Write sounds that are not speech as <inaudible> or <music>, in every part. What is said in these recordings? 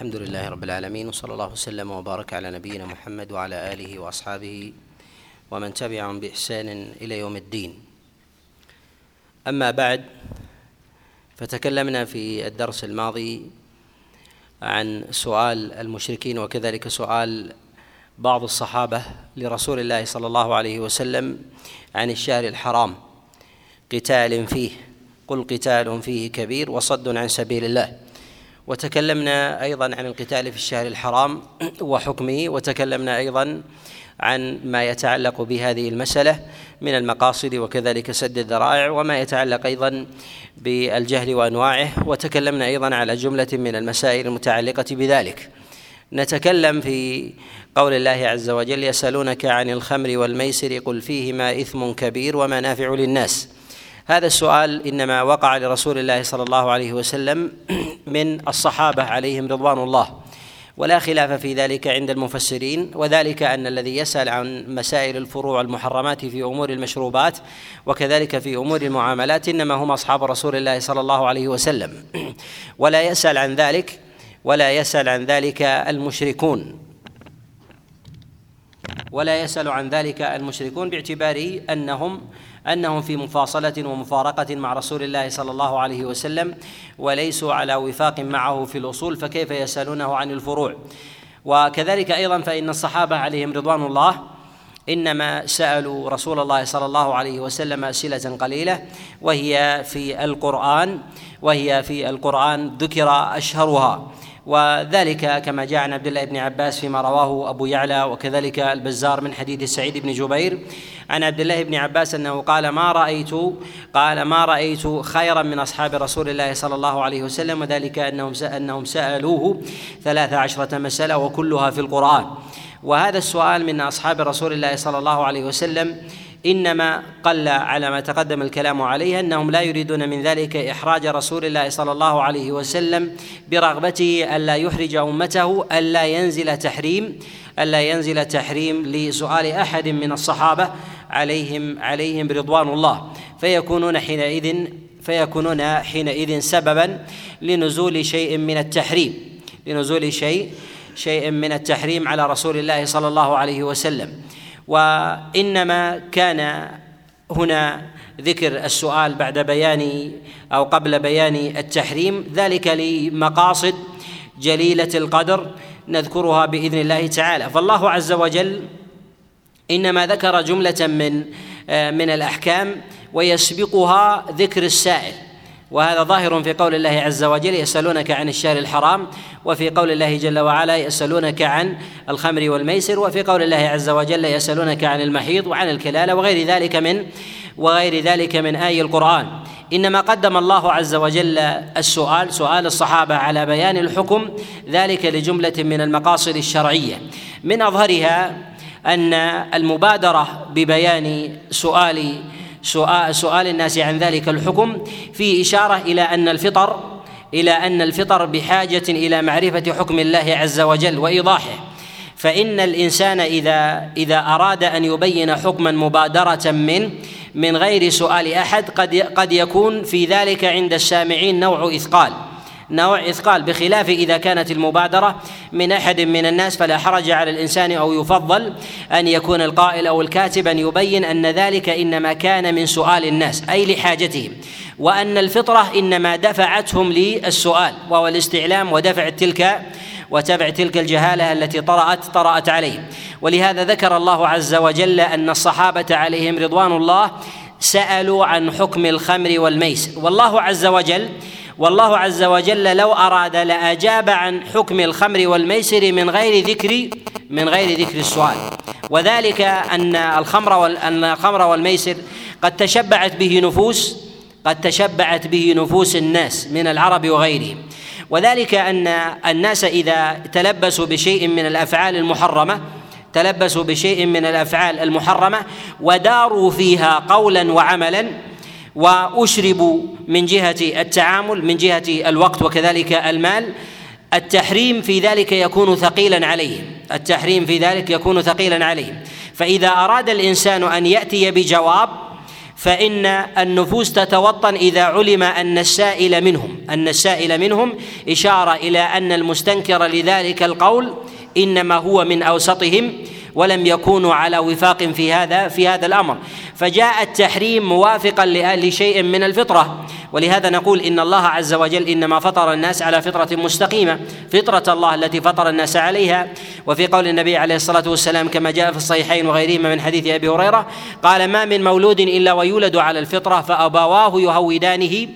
الحمد لله رب العالمين وصلى الله وسلم وبارك على نبينا محمد وعلى آله وأصحابه ومن تبعهم بإحسان إلى يوم الدين. أما بعد فتكلمنا في الدرس الماضي عن سؤال المشركين وكذلك سؤال بعض الصحابة لرسول الله صلى الله عليه وسلم عن الشهر الحرام. قتال فيه قل قتال فيه كبير وصد عن سبيل الله. وتكلمنا أيضا عن القتال في الشهر الحرام وحكمه وتكلمنا أيضا عن ما يتعلق بهذه المسألة من المقاصد وكذلك سد الذرائع وما يتعلق أيضا بالجهل وأنواعه وتكلمنا أيضا على جملة من المسائل المتعلقة بذلك. نتكلم في قول الله عز وجل يسألونك عن الخمر والميسر قل فيهما إثم كبير ومنافع للناس. هذا السؤال إنما وقع لرسول الله صلى الله عليه وسلم <clears throat> من الصحابة عليهم رضوان الله. ولا خلاف في ذلك عند المفسرين وذلك أن الذي يسأل عن مسائل الفروع المحرمات في أمور المشروبات وكذلك في أمور المعاملات إنما هم أصحاب رسول الله صلى الله عليه وسلم. <clears throat> ولا يسأل عن ذلك ولا يسأل عن ذلك المشركون. ولا يسأل عن ذلك المشركون باعتبار أنهم أنهم في مفاصلة ومفارقة مع رسول الله صلى الله عليه وسلم وليسوا على وفاق معه في الأصول فكيف يسألونه عن الفروع؟ وكذلك أيضا فإن الصحابة عليهم رضوان الله إنما سألوا رسول الله صلى الله عليه وسلم أسئلة قليلة وهي في القرآن وهي في القرآن ذكر أشهرها. وذلك كما جاء عن عبد الله بن عباس فيما رواه أبو يعلى وكذلك البزار من حديث سعيد بن جبير. عن عبد الله بن عباس أنه قال ما رايت قال ما رأيت خيرا من أصحاب رسول الله صلى الله عليه وسلم وذلك أنهم أنهم سألوه ثلاث عشرة مسألة وكلها في القرآن. وهذا السؤال من أصحاب رسول الله صلى الله عليه وسلم إنما قل على ما تقدم الكلام عليه أنهم لا يريدون من ذلك إحراج رسول الله صلى الله عليه وسلم برغبته ألا يحرج أمته ألا ينزل تحريم ألا ينزل تحريم لسؤال أحد من الصحابة عليهم عليهم رضوان الله. فيكونون حينئذ فيكونون حينئذ سببا لنزول شيء من التحريم لنزول شيء شيء من التحريم على رسول الله صلى الله عليه وسلم. وإنما كان هنا ذكر السؤال بعد بيان أو قبل بيان التحريم ذلك لمقاصد جليلة القدر نذكرها بإذن الله تعالى. فالله عز وجل إنما ذكر جملة من من الأحكام ويسبقها ذكر السائل. وهذا ظاهر في قول الله عز وجل يسألونك عن الشهر الحرام وفي قول الله جل وعلا يسألونك عن الخمر والميسر وفي قول الله عز وجل يسألونك عن المحيض وعن الكلالة وغير ذلك من وغير ذلك من آي القرآن. إنما قدم الله عز وجل السؤال سؤال الصحابة على بيان الحكم ذلك لجملة من المقاصد الشرعية. من أظهرها أن المبادرة ببيان سؤال سؤال, سؤال الناس عن ذلك الحكم. في إشارة إلى أن الفطر إلى أن الفطر بحاجة إلى معرفة حكم الله عز وجل وإيضاحه. فإن الإنسان إذا إذا أراد أن يبين حكما مبادرة من من غير سؤال أحد قد قد يكون في ذلك عند السامعين نوع إثقال. نوع إثقال بخلاف إذا كانت المبادرة من أحد من الناس فلا حرج على الإنسان أو يفضل أن يكون القائل أو الكاتب أن يبين أن ذلك إنما كان من سؤال الناس أي لحاجتهم وأن الفطرة إنما دفعتهم للسؤال وهو الاستعلام ودفع تلك وتبع تلك الجهالة التي طرات طرأت عليهم. ولهذا ذكر الله عز وجل أن الصحابة عليهم رضوان الله سألوا عن حكم الخمر والميسر والله عز وجل والله عز وجل لو أراد لأجاب عن حكم الخمر والميسر من غير ذكر من غير ذكر السؤال. وذلك أن الخمر أن الخمر والميسر قد تشبعت به نفوس قد تشبعت به نفوس الناس من العرب وغيرهم. وذلك أن الناس إذا تلبسوا بشيء من الأفعال المحرمة تلبسوا بشيء من الأفعال المحرمة وداروا فيها قولا وعملا وأشربوا من جهة التعامل من جهة الوقت وكذلك المال. التحريم في ذلك يكون ثقيلا عليهم. التحريم في ذلك يكون ثقيلا عليهم. فإذا أراد الإنسان أن يأتي بجواب فإن النفوس تتوطن إذا علم أن السائل منهم. أن السائل منهم إشارة إلى أن المستنكر لذلك القول إنما هو من أوسطهم ولم يكونوا على وفاق في هذا في هذا الأمر. فجاء التحريم موافقا لشيء من الفطرة. ولهذا نقول إن الله عز وجل إنما فطر الناس على فطرة مستقيمة. فطرة الله التي فطر الناس عليها. وفي قول النبي عليه الصلاة والسلام كما جاء في الصحيحين وغيرهما من حديث أبي هريرة قال ما من مولود إلا ويولد على الفطرة فأبواه يهودانه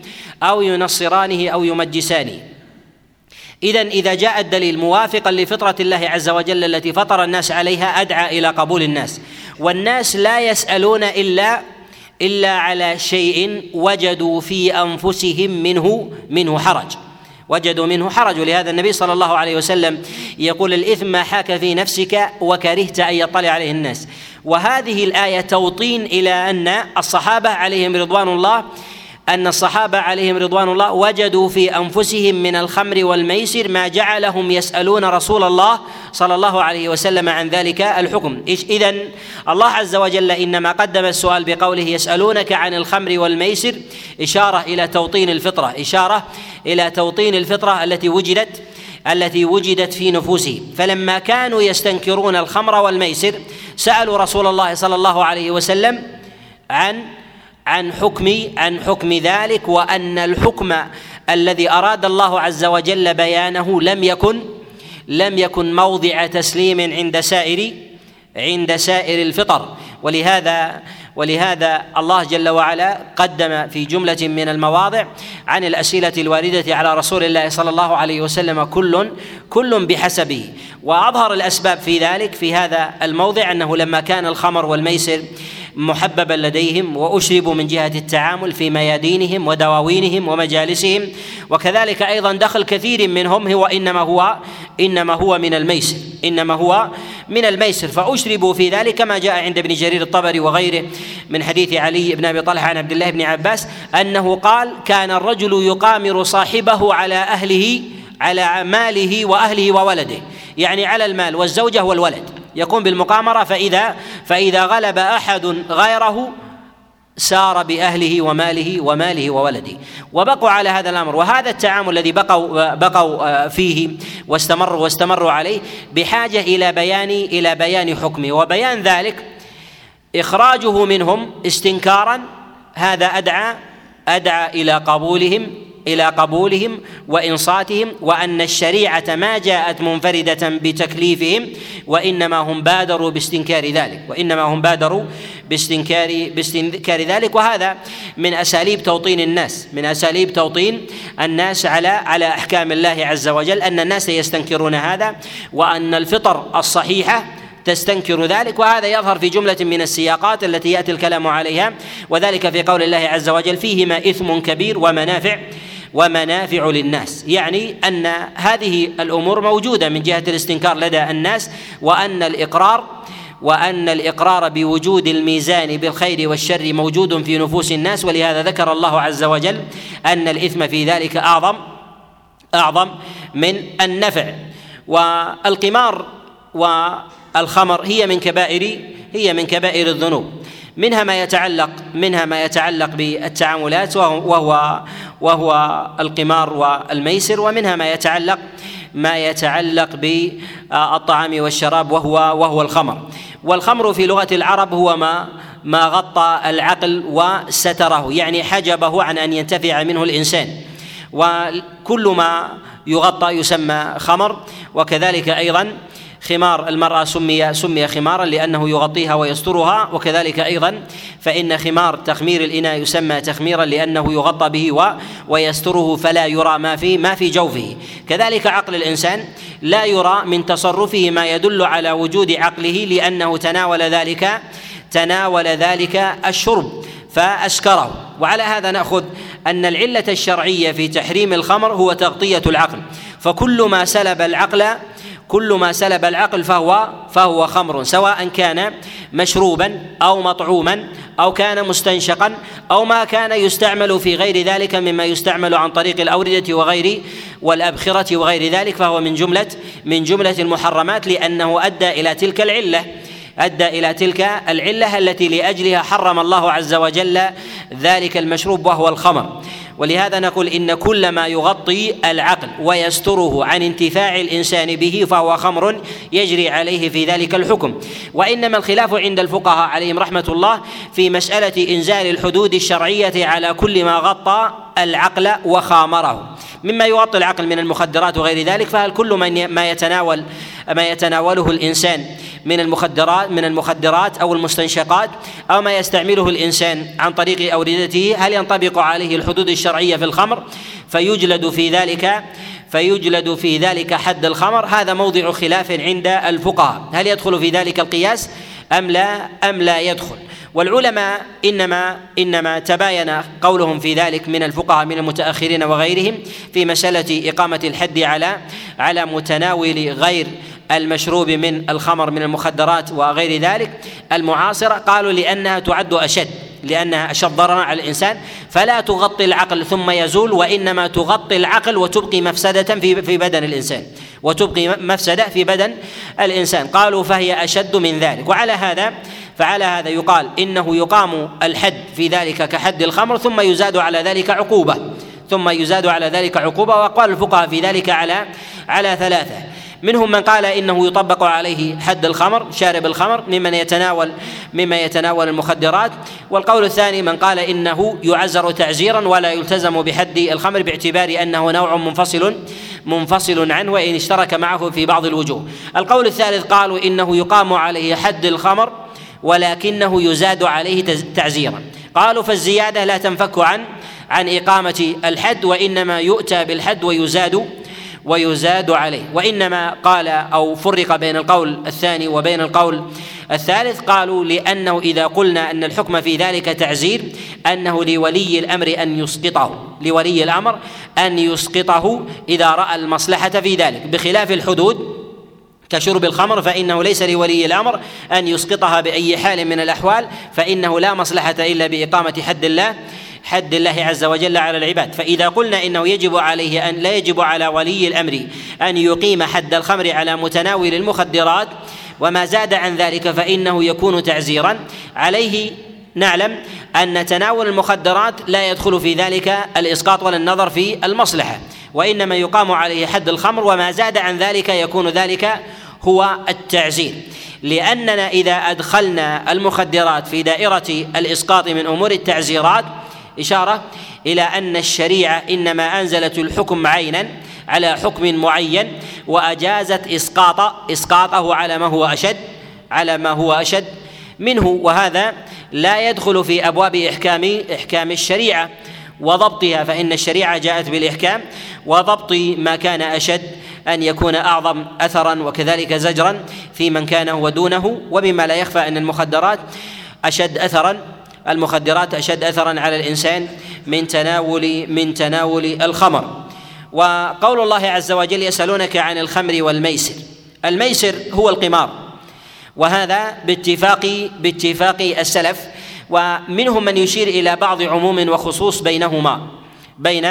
أو ينصرانه أو يمجسانه. إذا إذا جاء الدليل موافقا لفطرة الله عز وجل التي فطر الناس عليها أدعى إلى قبول الناس. والناس لا يسألون إلا إلا على شيء وجدوا في أنفسهم منه منه حرج. وجدوا منه حرج. ولهذا النبي صلى الله عليه وسلم يقول الإثم ما حاك في نفسك وكرهت أن يطلع عليه الناس. وهذه الآية توطين إلى أن الصحابة عليهم رضوان الله أن الصحابة عليهم رضوان الله وجدوا في أنفسهم من الخمر والميسر ما جعلهم يسألون رسول الله صلى الله عليه وسلم عن ذلك الحكم. اذا الله عز وجل إنما قدم السؤال بقوله يسألونك عن الخمر والميسر إشارة إلى توطين الفطرة إشارة إلى توطين الفطرة التي وجدت التي وجدت في نفوسهم فلما كانوا يستنكرون الخمر والميسر سألوا رسول الله صلى الله عليه وسلم عن عن حكم عن حكم ذلك وأن الحكم الذي أراد الله عز وجل بيانه لم يكن لم يكن موضع تسليم عند سائر عند سائر الفطر. ولهذا ولهذا الله جل وعلا قدم في جملة من المواضع عن الأسئلة الواردة على رسول الله صلى الله عليه وسلم كل كل بحسبه. وأظهر الأسباب في ذلك في هذا الموضع أنه لما كان الخمر والميسر محببا لديهم واشربوا من جهة التعامل في ميادينهم ودواوينهم ومجالسهم. وكذلك أيضا دخل كثير منهم هو إنما هو إنما هو من الميسر إنما هو من الميسر. فأشربوا في ذلك كما جاء عند ابن جرير الطبري وغيره من حديث علي بن أبي طلحة عن عبد الله بن عباس أنه قال كان الرجل يقامر صاحبه على أهله على ماله وأهله وولده. يعني على المال والزوجة والولد. يقوم بالمقامرة فإذا فإذا غلب أحد غيره سار بأهله وماله وماله وولده. وبقوا على هذا الأمر. وهذا التعامل الذي بقوا بقوا فيه واستمروا واستمروا عليه بحاجة إلى بيان إلى بيان حكمه. وبيان ذلك إخراجه منهم استنكارا هذا أدعى أدعى إلى قبولهم إلى قبولهم وإنصاتهم وأن الشريعة ما جاءت منفردة بتكليفهم وإنما هم بادروا باستنكار ذلك وإنما هم بادروا باستنكار باستنكار ذلك. وهذا من أساليب توطين الناس من أساليب توطين الناس على على أحكام الله عز وجل أن الناس يستنكرون هذا وأن الفطر الصحيحه تستنكر ذلك. وهذا يظهر في جملة من السياقات التي يأتي الكلام عليها وذلك في قول الله عز وجل فيهما إثم كبير ومنافع ومنافع للناس. يعني أن هذه الأمور موجودة من جهة الاستنكار لدى الناس وأن الإقرار وأن الإقرار بوجود الميزان بالخير والشر موجود في نفوس الناس. ولهذا ذكر الله عز وجل أن الإثم في ذلك أعظم أعظم من النفع. والقمار والخمر هي من كبائر هي من كبائر الذنوب. منها ما يتعلق منها ما يتعلق بالتعاملات وهو وهو القمار والميسر ومنها ما يتعلق ما يتعلق بالطعام والشراب وهو وهو الخمر. والخمر في لغة العرب هو ما ما غطى العقل وستره يعني حجبه عن أن ينتفع منه الإنسان. وكل ما يغطى يسمى خمر وكذلك أيضا خمار المرأة سمي سمي خمارا لأنه يغطيها ويسترها وكذلك أيضا فإن خمار تخمير الإناء يسمى تخميرا لأنه يغطى به ويستره فلا يرى ما في ما في جوفه. كذلك عقل الإنسان لا يرى من تصرفه ما يدل على وجود عقله لأنه تناول ذلك تناول ذلك الشرب فأسكره. وعلى هذا نأخذ أن العلة الشرعية في تحريم الخمر هو تغطية العقل. فكل ما سلب العقل كل ما سلب العقل فهو فهو خمر سواء كان مشروبا أو مطعوما أو كان مستنشقا أو ما كان يستعمل في غير ذلك مما يستعمل عن طريق الأوردة وغير والأبخرة وغير ذلك فهو من جملة من جملة المحرمات لأنه أدى إلى تلك العلة أدى إلى تلك العلة التي لأجلها حرم الله عز وجل ذلك المشروب وهو الخمر. ولهذا نقول إن كل ما يغطي العقل ويستره عن انتفاع الإنسان به فهو خمر يجري عليه في ذلك الحكم. وإنما الخلاف عند الفقهاء عليهم رحمة الله في مسألة إنزال الحدود الشرعية على كل ما غطى العقل وخامره. مما يغطي العقل من المخدرات وغير ذلك فهل كل ما يتناول ما يتناوله الإنسان من المخدرات من المخدرات أو المستنشقات أو ما يستعمله الإنسان عن طريق أوردته. هل ينطبق عليه الحدود الشرعية في الخمر؟ فيجلد في ذلك فيجلد في ذلك حد الخمر. هذا موضع خلاف عند الفقهاء. هل يدخل في ذلك القياس؟ أم لا أم لا يدخل. والعلماء انما إنما تباين قولهم في ذلك من الفقهاء من المتأخرين وغيرهم في مسألة إقامة الحد على على متناول غير المشروب من الخمر من المخدرات وغير ذلك. المعاصرة قالوا لأنها تعد أشد لأنها أشد ضررا على الإنسان. فلا تغطي العقل ثم يزول وإنما تغطي العقل وتبقي مفسدة في في بدن الإنسان. وتبقي مفسدة في بدن الإنسان. قالوا فهي أشد من ذلك. وعلى هذا فعلى هذا يقال إنه يقام الحد في ذلك كحد الخمر ثم يزاد على ذلك عقوبة. ثم يزاد على ذلك عقوبة وقال الفقهاء في ذلك على على ثلاثة. منهم من قال إنه يطبق عليه حد الخمر شارب الخمر ممن يتناول مما يتناول المخدرات. والقول الثاني من قال إنه يعزر تعزيرا ولا يلتزم بحد الخمر باعتبار أنه نوع منفصل منفصل عنه وإن اشترك معه في بعض الوجوه. القول الثالث قالوا إنه يقام عليه حد الخمر ولكنه يزاد عليه تعزيرا. قالوا فالزيادة لا تنفك عن عن إقامة الحد وإنما يؤتى بالحد ويزاد ويزاد عليه. وإنما قال أو فرق بين القول الثاني وبين القول الثالث قالوا لأنه إذا قلنا أن الحكم في ذلك تعزير أنه لولي الأمر أن يسقطه لولي الأمر أن يسقطه إذا رأى المصلحة في ذلك بخلاف الحدود كشرب الخمر فإنه ليس لولي الأمر أن يسقطها بأي حال من الأحوال فإنه لا مصلحة إلا بإقامة حد الله حد الله عز وجل على العباد. فإذا قلنا إنه يجب عليه أن لا يجب على ولي الأمر أن يقيم حد الخمر على متناول المخدرات وما زاد عن ذلك فإنه يكون تعزيرا. عليه نعلم أن تناول المخدرات لا يدخل في ذلك الإسقاط ولا النظر في المصلحة. وإنما يقام عليه حد الخمر وما زاد عن ذلك يكون ذلك هو التعزير. لأننا إذا أدخلنا المخدرات في دائرة الإسقاط من أمور التعزيرات إشارة إلى أن الشريعة إنما أنزلت الحكم عينا على حكم معين وأجازت إسقاط إسقاطه على ما هو أشد على ما هو أشد منه. وهذا لا يدخل في أبواب إحكام إحكام الشريعة. وضبطها فإن الشريعة جاءت بالإحكام وضبط ما كان أشد أن يكون أعظم أثرا وكذلك زجرا في من كان هو دونه لا يخفى أن المخدرات أشد أثرا المخدرات أشد أثرا على الإنسان من تناول من تناول الخمر. وقول الله عز وجل يسألونك عن الخمر والميسر الميسر هو القمار وهذا باتفاق باتفاق السلف ومنهم من يشير إلى بعض عموم وخصوص بينهما بين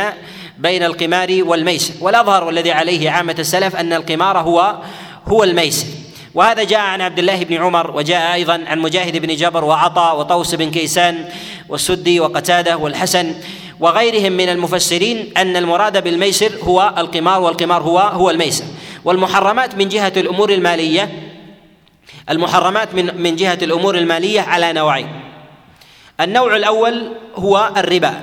بين القمار والميسر. والأظهر والذي عليه عامة السلف أن القمار هو هو الميسر. وهذا جاء عن عبد الله بن عمر وجاء أيضا عن مجاهد بن جبر وعطاء وطوس بن كيسان والسدي وقتادة والحسن وغيرهم من المفسرين أن المراد بالميسر هو القمار والقمار هو هو الميسر. والمحرمات من جهة الأمور الماليه المحرمات من من جهة الأمور المالية على نوعين. النوع الأول هو الربا.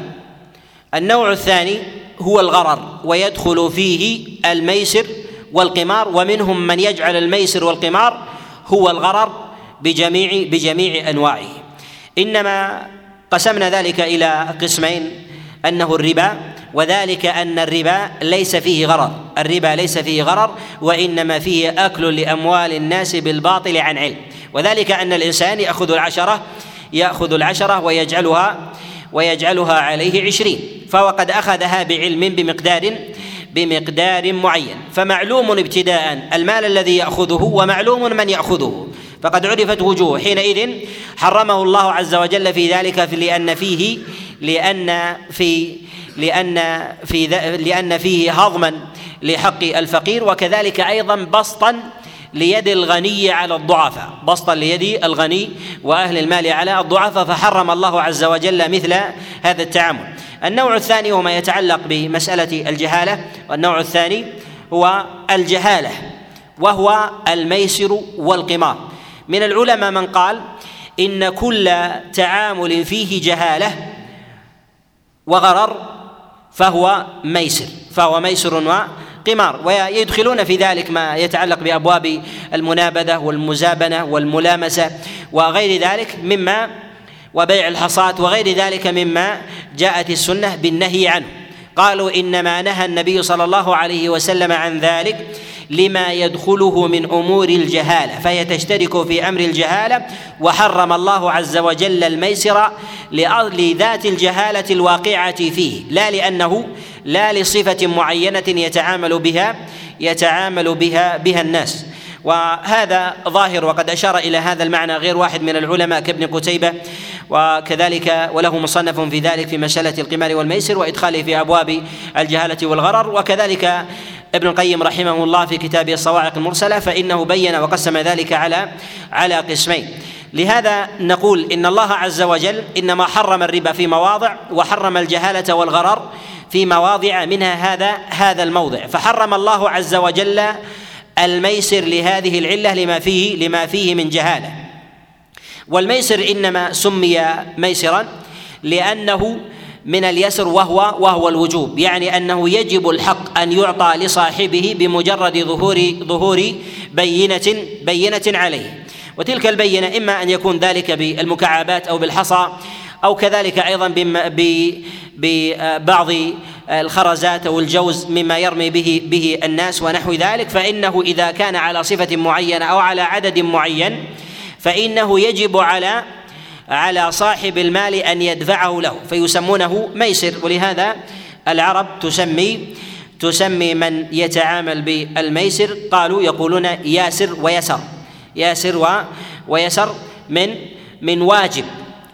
النوع الثاني هو الغرر ويدخل فيه الميسر والقمار ومنهم من يجعل الميسر والقمار هو الغرر بجميع بجميع أنواعه. إنما قسمنا ذلك إلى قسمين أنه الربا وذلك أن الربا ليس فيه غرر. الربا ليس فيه غرر وإنما فيه أكل لأموال الناس بالباطل عن علم. وذلك أن الإنسان يأخذ العشرة يأخذ العشرة ويجعلها ويجعلها عليه عشرين. فهو قد أخذها بعلم بمقدار بمقدار معين. فمعلوم ابتداء المال الذي يأخذه ومعلوم من يأخذه. فقد عرفت وجوه. حينئذ حرمه الله عز وجل في ذلك في لأن فيه لأن في لأن في لأن فيه هضما لحق الفقير. وكذلك أيضا بسطا ليد الغني على الضعفاء. بسطا ليد الغني وأهل المال على الضعفاء فحرم الله عز وجل مثل هذا التعامل. النوع الثاني هو ما يتعلق بمسألة الجهالة والنوع الثاني هو الجهالة وهو الميسر والقمار. من العلماء من قال إن كل تعامل فيه جهالة وغرر فهو ميسر فهو ميسر وقمار ويدخلون في ذلك ما يتعلق بأبواب المنابذة والمزابنة والملامسة وغير ذلك مما وبيع الحصاة وغير ذلك مما جاءت السنة بالنهي عنه. قالوا إنما نهى النبي صلى الله عليه وسلم عن ذلك لما يدخله من أمور الجهالة فهي تشترك في أمر الجهالة وحرم الله عز وجل الميسر لذات الجهالة الواقعة فيه لا لأنه لا لصفة معينة يتعامل بها يتعامل بها بها الناس. وهذا ظاهر وقد أشار إلى هذا المعنى غير واحد من العلماء كابن قتيبة وكذلك وله مصنف في ذلك في مسألة القمار والميسر وإدخاله في أبواب الجهالة والغرر وكذلك ابن القيم رحمه الله في كتابه الصواعق المرسلة فإنه بين وقسم ذلك على على قسمين. لهذا نقول إن الله عز وجل إنما حرم الربا في مواضع وحرم الجهالة والغرر في مواضع منها هذا هذا الموضع. فحرم الله عز وجل الميسر لهذه العلة لما فيه لما فيه من جهالة. والميسر إنما سمي ميسرا لأنه من اليسر وهو وهو الوجوب يعني أنه يجب الحق أن يعطى لصاحبه بمجرد ظهور ظهور بينة بينة عليه. وتلك البينة إما أن يكون ذلك بالمكعبات أو بالحصى أو كذلك أيضا ببعض الخرزات أو الجوز مما يرمي به به الناس ونحو ذلك فإنه إذا كان على صفة معينة أو على عدد معين فإنه يجب على على صاحب المال أن يدفعه له فيسمونه ميسر. ولهذا العرب تسمي تسمي من يتعامل بالميسر. قالوا يقولون ياسر ويسر. ياسر و ويسر من من واجب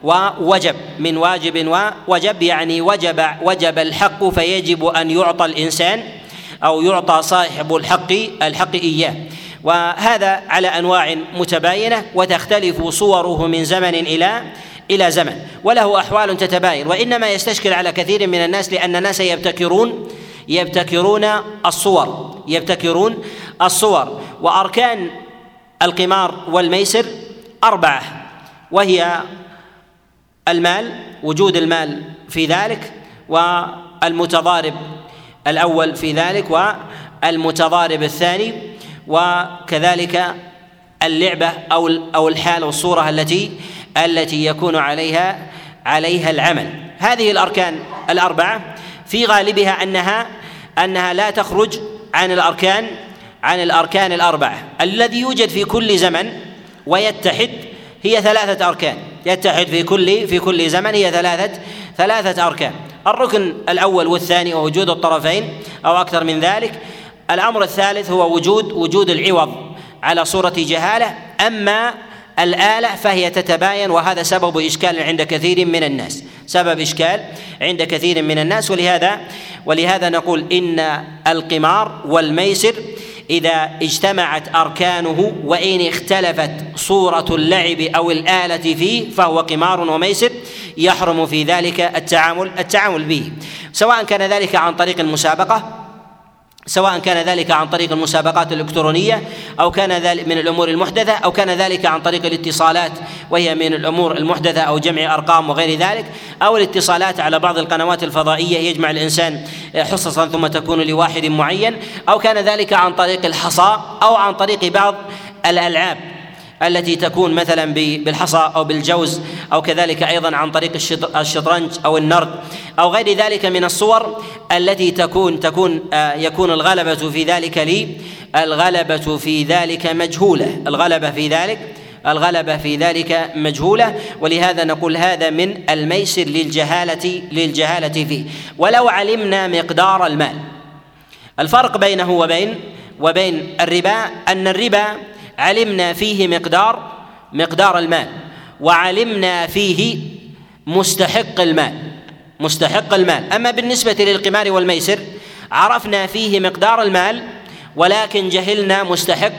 ووجب من واجب ووجب يعني وجب وجب الحق فيجب أن يعطى الإنسان أو يعطى صاحب الحق الحق إياه. وهذا على أنواع متباينة وتختلف صوره من زمن إلى إلى زمن. وله أحوال تتباين وإنما يستشكل على كثير من الناس لأن الناس يبتكرون يبتكرون الصور يبتكرون الصور. وأركان القمار والميسر أربعة وهي المال وجود المال في ذلك والمتضارب الأول في ذلك والمتضارب الثاني وكذلك اللعبة أو أو الحال والصورة التي التي يكون عليها عليها العمل. هذه الأركان الأربعة. في غالبها انها أنها لا تخرج عن الاركان عن الأركان الأربعة. الذي يوجد في كل زمن ويتحد هي ثلاثة أركان. يتحد في كل في كل زمن هي ثلاثة ثلاثة أركان. الركن الأول والثاني ووجود الطرفين أو أكثر من ذلك. الأمر الثالث هو وجود وجود العوض على صورة جهالة. أما الآلة فهي تتباين وهذا سبب إشكال عند كثير من الناس. سبب إشكال عند كثير من الناس. ولهذا ولهذا نقول إن القمار والميسر إذا اجتمعت أركانه وإن اختلفت صورة اللعب أو الآلة فيه فهو قمار وميسر يحرم في ذلك التعامل التعامل به. سواء كان ذلك عن طريق المسابقة سواء كان ذلك عن طريق المسابقات الإلكترونية أو كان ذلك من الأمور المحدثة أو كان ذلك عن طريق الاتصالات وهي من الأمور المحدثة أو جمع أرقام وغير ذلك أو الاتصالات على بعض القنوات الفضائية يجمع الإنسان حصصا ثم تكون لواحد معين أو كان ذلك عن طريق الحصى أو عن طريق بعض الألعاب. التي تكون مثلا بالحصى أو بالجوز أو كذلك أيضا عن طريق الشطرنج أو النرد أو غير ذلك من الصور التي تكون تكون آه، يكون الغلبة في ذلك لي الغلبة في ذلك مجهولة الغلبة في ذلك الغلبة في ذلك مجهولة ولهذا نقول هذا من الميسر للجهالة للجهالة فيه. ولو علمنا مقدار المال الفرق بينه وبين وبين الربا أن الربا علمنا فيه مقدار مقدار المال وعلمنا فيه مستحق المال مستحق المال. أما بالنسبة للقمار والميسر عرفنا فيه مقدار المال ولكن جهلنا مستحق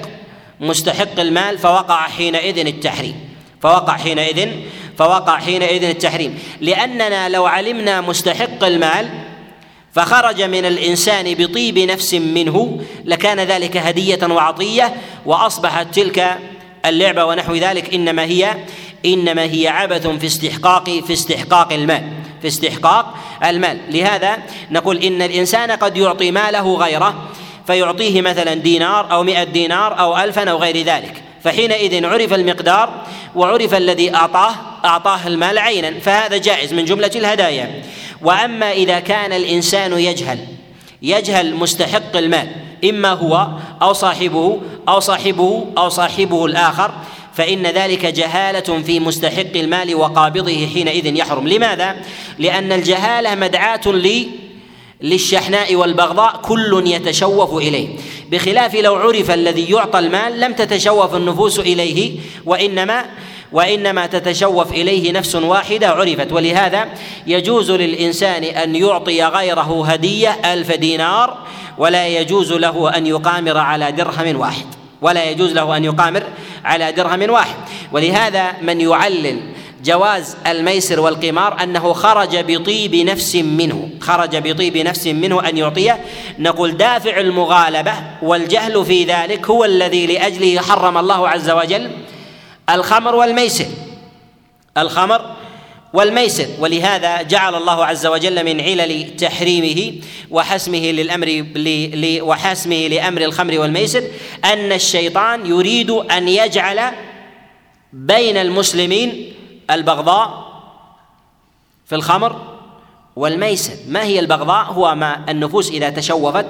مستحق المال فوقع حينئذ التحريم فوقع حينئذ فوقع حينئذ التحريم. لأننا لو علمنا مستحق المال فخرج من الإنسان بطيب نفس منه لكان ذلك هدية وعطية وأصبحت تلك اللعبة ونحو ذلك إنما هي إنما هي عبث في استحقاق في استحقاق المال في استحقاق المال. لهذا نقول إن الإنسان قد يعطي ماله غيره فيعطيه مثلا دينار أو مئة دينار أو ألفا أو غير ذلك. فحينئذ عرف المقدار وعرف الذي أعطاه أعطاه المال عينا فهذا جائز من جملة الهدايا وأما إذا كان الإنسان يجهل يجهل مستحق المال إما هو أو صاحبه أو صاحبه أو صاحبه الآخر فإن ذلك جهالة في مستحق المال وقابضه حينئذ يحرم لماذا؟ لأن الجهالة مدعاة لي للشحناء والبغضاء كل يتشوف إليه. بخلاف لو عرف الذي يعطى المال لم تتشوف النفوس إليه وانما وإنما تتشوف إليه نفس واحدة عرفت. ولهذا يجوز للإنسان أن يعطي غيره هدية ألف دينار ولا يجوز له أن يقامر على درهم واحد. ولا يجوز له أن يقامر على درهم واحد. ولهذا من يعلل جواز الميسر والقمار أنه خرج بطيب نفس منه خرج بطيب نفس منه أن يعطيه. نقول دافع المغالبة والجهل في ذلك هو الذي لأجله حرم الله عز وجل الخمر والميسر. الخمر والميسر ولهذا جعل الله عز وجل من علل تحريمه وحسمه للأمر وحسمه لأمر الخمر والميسر أن الشيطان يريد أن يجعل بين المسلمين البغضاء في الخمر والميسر. ما هي البغضاء؟ هو ما النفوس إذا تشوفت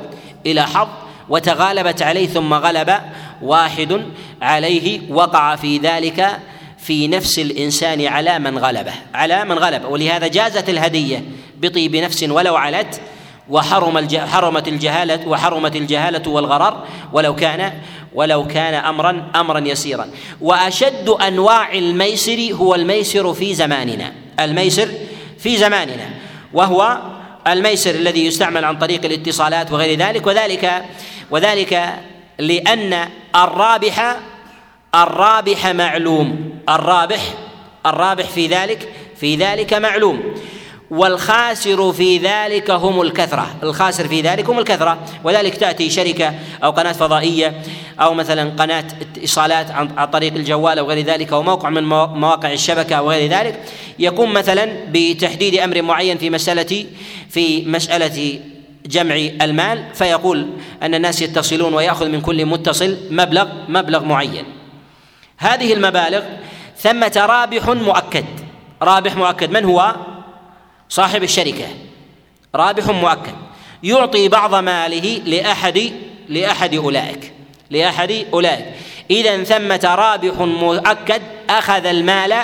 إلى حظ وتغالبت عليه ثم غلب واحد عليه وقع في ذلك في نفس الإنسان على من غلبه على من غلبه ولهذا جازت الهدية بطيب نفس ولو علت وحرم حرمت الجهالة وحرمت الجهالة والغرر ولو كان ولو كان أمرا أمرا يسيرا. وأشد أنواع الميسر هو الميسر في زماننا. الميسر في زماننا. وهو الميسر الذي يستعمل عن طريق الاتصالات وغير ذلك. وذلك وذلك لأن الرابح الرابح معلوم. الرابح الرابح في ذلك في ذلك معلوم. والخاسر في ذلك هم الكثرة. الخاسر في ذلك هم الكثرة. وذلك تأتي شركة أو قناة فضائية أو مثلا قناة اتصالات عن طريق الجوال أو غير ذلك أو موقع من مواقع الشبكة أو غير ذلك. يقوم مثلا بتحديد أمر معين في مسألة في مسألة جمع المال فيقول أن الناس يتصلون ويأخذ من كل متصل مبلغ مبلغ معين. هذه المبالغ ثمة رابح مؤكد. رابح مؤكد من هو؟ صاحب الشركة رابح مؤكد يعطي بعض ماله لأحد لأحد أولئك لأحد أولئك. إذا ثمة رابح مؤكد أخذ المال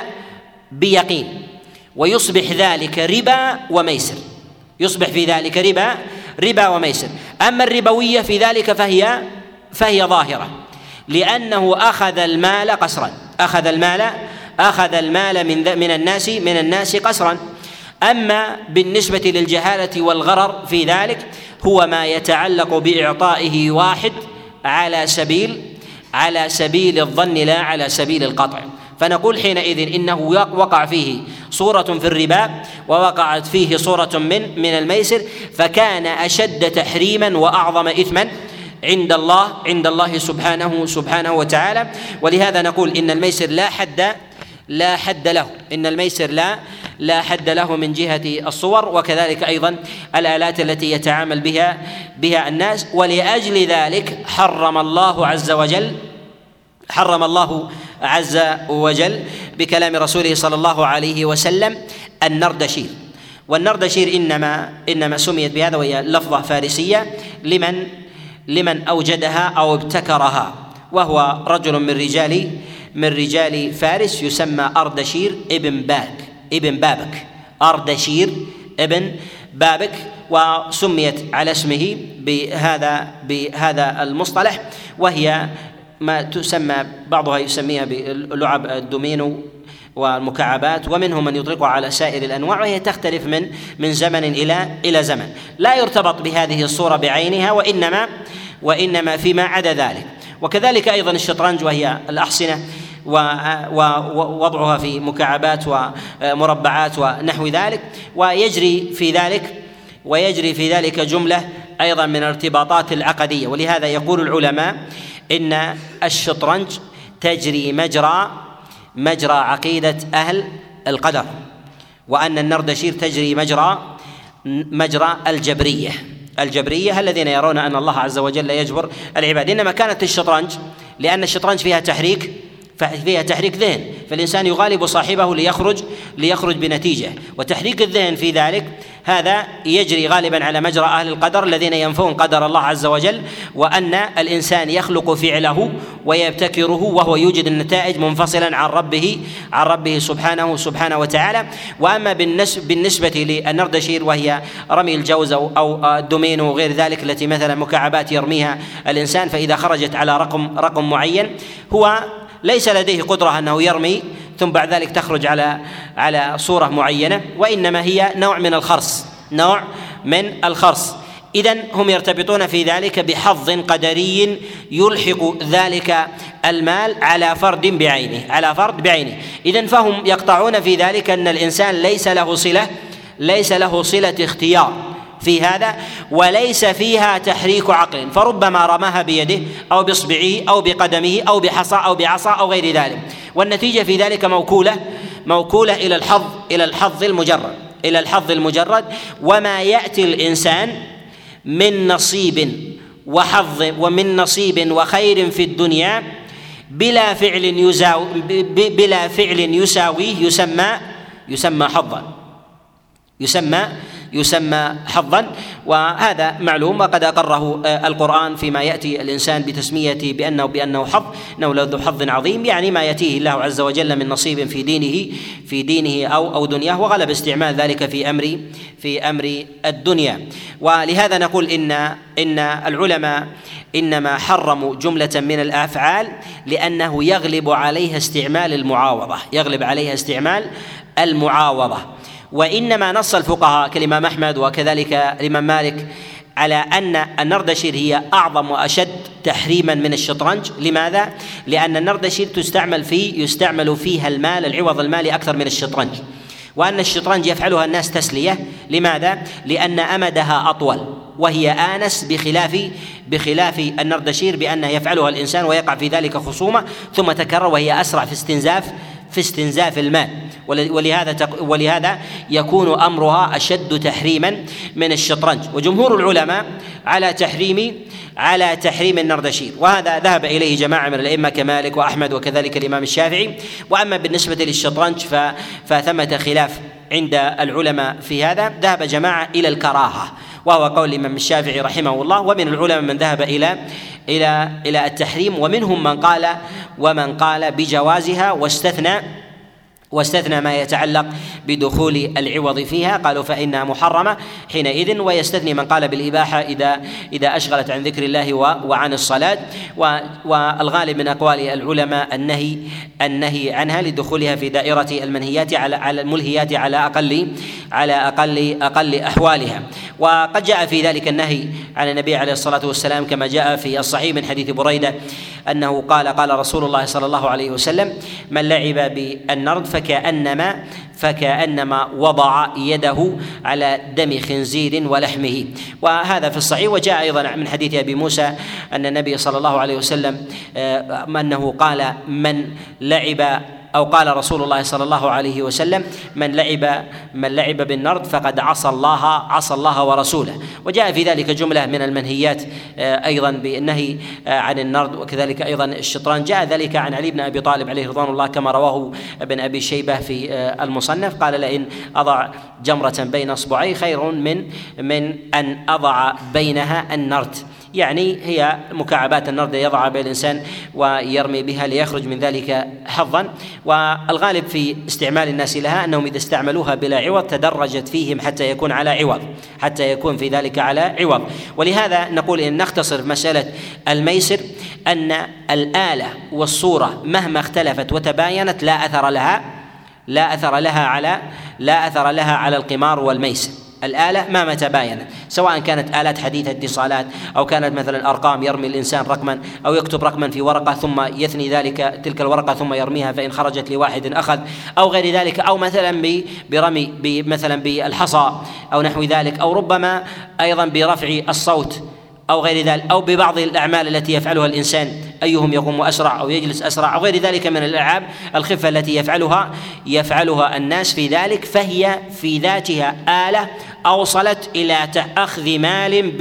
بيقين ويصبح ذلك ربا وميسر يصبح في ذلك ربا ربا وميسر. أما الربوية في ذلك فهي فهي ظاهرة لأنه أخذ المال قسرا أخذ المال أخذ المال من من الناس من الناس قسرا. أما بالنسبة للجهالة والغرر في ذلك هو ما يتعلق بإعطائه واحد على سبيل على سبيل الظن لا على سبيل القطع. فنقول حينئذ إنه وقع فيه صورة في الربا ووقعت فيه صورة من من الميسر فكان أشد تحريما وأعظم إثما عند الله عند الله سبحانه سبحانه وتعالى. ولهذا نقول إن الميسر لا حد لا حد له. إن الميسر لا لا حد له من جهة الصور وكذلك أيضا الآلات التي يتعامل بها بها الناس. ولأجل ذلك حرم الله عز وجل حرم الله عز وجل بكلام رسوله صلى الله عليه وسلم النردشير. والنردشير إنما إنما سميت بهذا وهي لفظة فارسية لمن لمن أوجدها أو ابتكرها وهو رجل من رجال من رجال فارس يسمى أردشير ابن باك. ابن بابك. أردشير ابن بابك وسميت على اسمه بهذا بهذا المصطلح وهي ما تسمى بعضها يسميها بلعب الدومينو والمكعبات ومنهم من يطلقها على سائر الأنواع وهي تختلف من من زمن إلى إلى زمن. لا يرتبط بهذه الصورة بعينها وإنما وإنما فيما عدا ذلك. وكذلك أيضا الشطرنج وهي الأحصنة. ووضعها في مكعبات ومربعات ونحو ذلك. ويجري في ذلك ويجري في ذلك جملة أيضا من الارتباطات العقدية. ولهذا يقول العلماء إن الشطرنج تجري مجرى مجرى عقيدة أهل القدر وأن النردشير تجري مجرى مجرى الجبرية. الجبرية الذين يرون أن الله عز وجل يجبر العباد. إنما كانت الشطرنج لأن الشطرنج فيها تحريك فيها تحريك ذهن. فالإنسان يغالب صاحبه ليخرج ليخرج بنتيجة. وتحريك الذهن في ذلك هذا يجري غالبا على مجرى أهل القدر الذين ينفون قدر الله عز وجل وأن الإنسان يخلق فعله ويبتكره وهو يوجد النتائج منفصلا عن ربه عن ربه سبحانه سبحانه وتعالى. وأما بالنسبة للنردشير وهي رمي الجوز أو الدومين وغير ذلك التي مثلا مكعبات يرميها الإنسان فإذا خرجت على رقم رقم معين هو ليس لديه قدرة أنه يرمي ثم بعد ذلك تخرج على على صورة معينة وإنما هي نوع من الخرص نوع من الخرص. إذا هم يرتبطون في ذلك بحظ قدري يلحق ذلك المال على فرد بعينه على فرد بعينه. إذا فهم يقطعون في ذلك أن الإنسان ليس له صلة ليس له صلة اختيار. في هذا وليس فيها تحريك عقل فربما رماها بيده أو بإصبعه أو بقدمه أو بحصى أو بعصا أو غير ذلك. والنتيجة في ذلك موكولة موكولة إلى الحظ إلى الحظ المجرد إلى الحظ المجرد. وما يأتي الإنسان من نصيب وحظ ومن نصيب وخير في الدنيا بلا فعل يزاوي بلا فعل يساويه يسمى يسمى حظا يسمى يسمى حظا وهذا معلوم وقد أقره آه، القرآن فيما يأتي الإنسان بتسميته بانه بأنه حظ انه ذو حظ عظيم يعني ما يأتيه الله عز وجل من نصيب في دينه في دينه أو أو دنياه وغلب استعمال ذلك في أمر في أمر الدنيا. ولهذا نقول ان إن العلماء إنما حرموا جملة من الأفعال لأنه يغلب عليها استعمال المعاوضة يغلب عليها استعمال المعاوضة. وإنما نص الفقهاء كالإمام أحمد وكذلك الإمام مالك على أن النردشير هي أعظم وأشد تحريما من الشطرنج، لماذا؟ لأن النردشير تستعمل في يستعمل فيها المال العوض المالي أكثر من الشطرنج. وأن الشطرنج يفعلها الناس تسلية، لماذا؟ لأن أمدها أطول وهي آنس بخلاف بخلاف النردشير بأنه يفعلها الإنسان ويقع في ذلك خصومة ثم تكرر وهي أسرع في استنزاف في استنزاف الماء. ولهذا ولهذا يكون أمرها أشد تحريما من الشطرنج. وجمهور العلماء على تحريم على تحريم النردشير وهذا ذهب إليه جماعة من الأئمة كمالك وأحمد وكذلك الإمام الشافعي. وأما بالنسبة للشطرنج فثمة خلاف عند العلماء في هذا. ذهب جماعة إلى الكراهة. وهو قول الإمام الشافعي رحمه الله ومن العلماء من ذهب إلى إلى إلى التحريم ومنهم من قال ومن قال بجوازها واستثنى واستثنى ما يتعلق بدخول العوض فيها. قالوا فإنها محرمة حينئذ ويستثني من قال بالإباحة إذا إذا أشغلت عن ذكر الله وعن الصلاة. والغالب من أقوال العلماء النهي النهي عنها لدخولها في دائرة المنهيات على على الملهيات على أقل على أقل أقل أحوالها. وقد جاء في ذلك النهي عن النبي عليه الصلاة والسلام كما جاء في الصحيح من حديث بريدة أنه قال قال رسول الله صلى الله عليه وسلم من لعب بالنرد فكأنما فكأنما وضع يده على دم خنزير ولحمه. وهذا في الصحيح وجاء أيضا من حديث أبي موسى أن النبي صلى الله عليه وسلم آه، أنه قال من لعب أو قال رسول الله صلى الله عليه وسلم من لعب من لعب بالنرد فقد عصى الله عصى الله ورسوله. وجاء في ذلك جملة من المنهيات آه، أيضا بالنهي آه، عن النرد وكذلك أيضا الشطران. جاء ذلك عن علي بن أبي طالب عليه رضوان الله كما رواه ابن أبي شيبة في آه، المصنف. قال لئن أضع جمرة بين أصبعي خير من من أن أضع بينها النرد. يعني هي مكعبات النرد يضعها بين الإنسان ويرمي بها ليخرج من ذلك حظا. والغالب في استعمال الناس لها أنهم إذا استعملوها بلا عوض تدرجت فيهم حتى يكون على عوض حتى يكون في ذلك على عوض. ولهذا نقول إن نختصر مسألة الميسر أن الآلة والصورة مهما اختلفت وتباينت لا أثر لها لا أثر لها على لا أثر لها على القمار والميسر. الآلة ما متى باينت سواء كانت آلات حديثة اتصالات أو كانت مثلا أرقام يرمي الإنسان رقما أو يكتب رقما في ورقة ثم يثني ذلك تلك الورقة ثم يرميها فإن خرجت لواحد أخذ أو غير ذلك أو مثلا برمي مثلا بالحصى أو نحو ذلك أو ربما أيضا برفع الصوت أو غير ذلك أو ببعض الأعمال التي يفعلها الإنسان. أيهم يقوم أسرع أو يجلس أسرع أو غير ذلك من الألعاب الخفة التي يفعلها يفعلها الناس في ذلك فهي في ذاتها آلة أوصلت إلى أخذ مال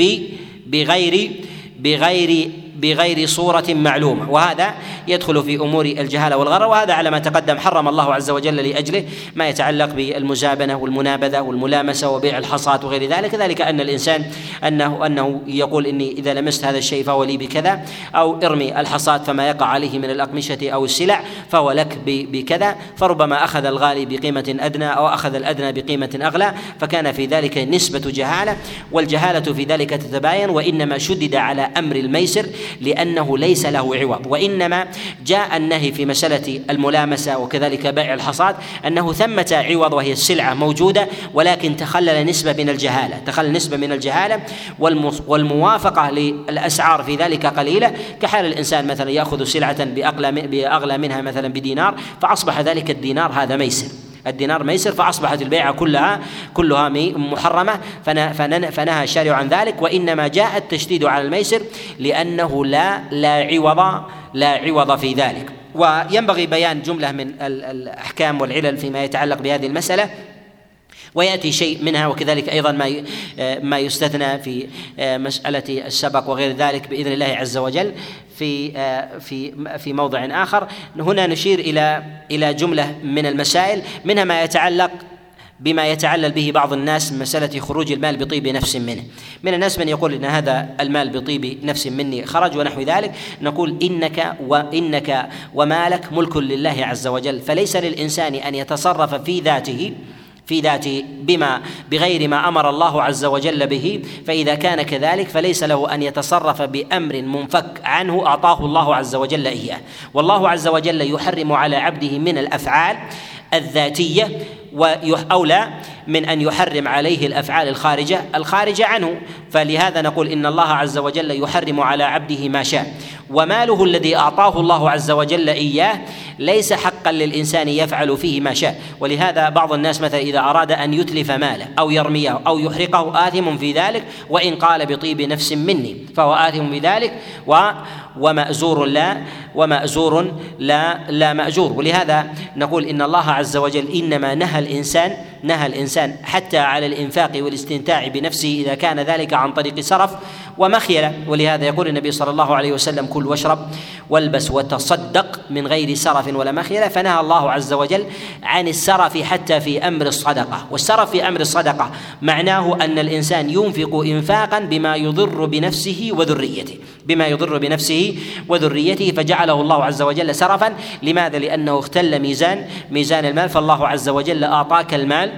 بغير بغير بغير صورة معلومة. وهذا يدخل في أمور الجهالة والغرر وهذا على ما تقدم حرم الله عز وجل لأجله ما يتعلق بالمزابنة والمنابذة والملامسة وبيع الحصاة وغير ذلك. ذلك أن الإنسان أنه أنه يقول إني إذا لمست هذا الشيء فهو لي بكذا أو ارمي الحصاة فما يقع عليه من الأقمشة أو السلع فهو لك بكذا. فربما أخذ الغالي بقيمة أدنى أو أخذ الأدنى بقيمة أغلى فكان في ذلك نسبة جهالة والجهالة في ذلك تتباين وإنما شدد على أمر الميسر لأنه ليس له عوض. وإنما جاء النهي في مسألة الملامسة وكذلك بيع الحصاد أنه ثمة عوض وهي السلعة موجودة ولكن تخلل نسبة من الجهالة. تخلل نسبة من الجهالة والموافقة للأسعار في ذلك قليلة. كحال الإنسان مثلا يأخذ سلعة بأغلى منها مثلا بدينار فأصبح ذلك الدينار هذا ميسر. الدينار ميسر فأصبحت البيعة كلها كلها محرمة فنهى الشارع عن ذلك وإنما جاء التشديد على الميسر لأنه لا لا عوض لا عوض في ذلك. وينبغي بيان جملة من الأحكام والعلل فيما يتعلق بهذه المسألة ويأتي شيء منها وكذلك أيضا ما ما يستثنى في مسألة السبق وغير ذلك بإذن الله عز وجل. في في في موضع آخر. هنا نشير إلى إلى جملة من المسائل منها ما يتعلق بما يتعلل به بعض الناس من مسألة خروج المال بطيب نفس منه. من الناس من يقول إن هذا المال بطيب نفس مني خرج ونحو ذلك. نقول إنك وإنك ومالك ملك لله عز وجل. فليس للإنسان أن يتصرف في ذاته في ذاته بما بغير ما أمر الله عز وجل به فإذا كان كذلك فليس له أن يتصرف بأمر منفك عنه أعطاه الله عز وجل إياه. والله عز وجل يحرم على عبده من الأفعال الذاتية وأولى من أن يحرم عليه الأفعال الخارجة. الخارجة عنه. فلهذا نقول إن الله عز وجل يحرم على عبده ما شاء. وماله الذي أعطاه الله عز وجل إياه ليس حقا للإنسان يفعل فيه ما شاء. ولهذا بعض الناس مثلا إذا أراد أن يتلف ماله أو يرميه أو يحرقه آثم في ذلك وإن قال بطيب نفس مني فهو آثم بذلك و ومأزور لا ومأزور لا لا مأجور. ولهذا نقول إن الله عز وجل إنما نهى الإنسان نهى الإنسان حتى على الإنفاق والاستمتاع بنفسه إذا كان ذلك عن طريق سرف ومخيلة ولهذا يقول النبي صلى الله عليه وسلم كل واشرب والبس وتصدق من غير سرف ولا مخيلة فنهى الله عز وجل عن السرف حتى في أمر الصدقة. والسرف في أمر الصدقة معناه أن الإنسان ينفق إنفاقا بما يضر بنفسه وذريته. بما يضر بنفسه وذريته فجعله الله عز وجل سرفا. لماذا؟ لأنه اختل ميزان ميزان المال. فالله عز وجل أعطاك المال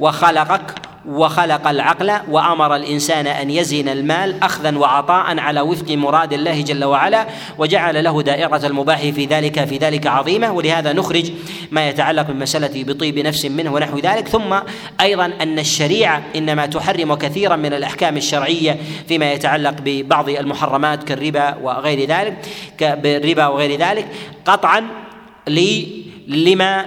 وخلقك وخلق العقل وأمر الإنسان أن يزن المال أخذا وعطاء على وفق مراد الله جل وعلا وجعل له دائرة المباح في ذلك في ذلك عظيمة. ولهذا نخرج ما يتعلق بالمساله بطيب نفس منه ونحو ذلك. ثم أيضا أن الشريعة إنما تحرم كثيرا من الأحكام الشرعية فيما يتعلق ببعض المحرمات كالربا وغير ذلك بالربا وغير ذلك قطعا لما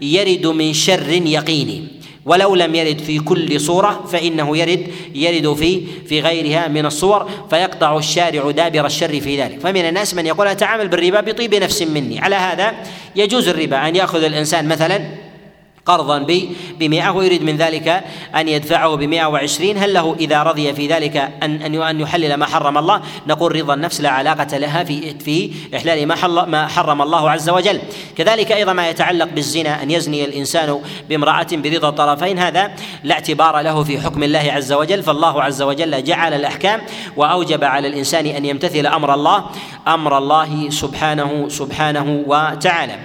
يرد من شر يقيني. ولو لم يرد في كل صورة فإنه يرد يرد في في غيرها من الصور فيقطع الشارع دابر الشر في ذلك. فمن الناس من يقول أتعامل بالربا بطيب نفس مني. على هذا يجوز الربا أن يأخذ الإنسان مثلا قرضا بمئة ويريد من ذلك أن يدفعه بمئة وعشرين. هل له إذا رضي في ذلك أن أن يحلل ما حرم الله؟ نقول رضا النفس لا علاقة لها في في إحلال ما ما حرم الله عز وجل. كذلك أيضا ما يتعلق بالزنا أن يزني الإنسان بامرأة برضا الطرفين. هذا لا اعتبار له في حكم الله عز وجل. فالله عز وجل جعل الأحكام وأوجب على الإنسان أن يمتثل أمر الله أمر الله سبحانه سبحانه وتعالى.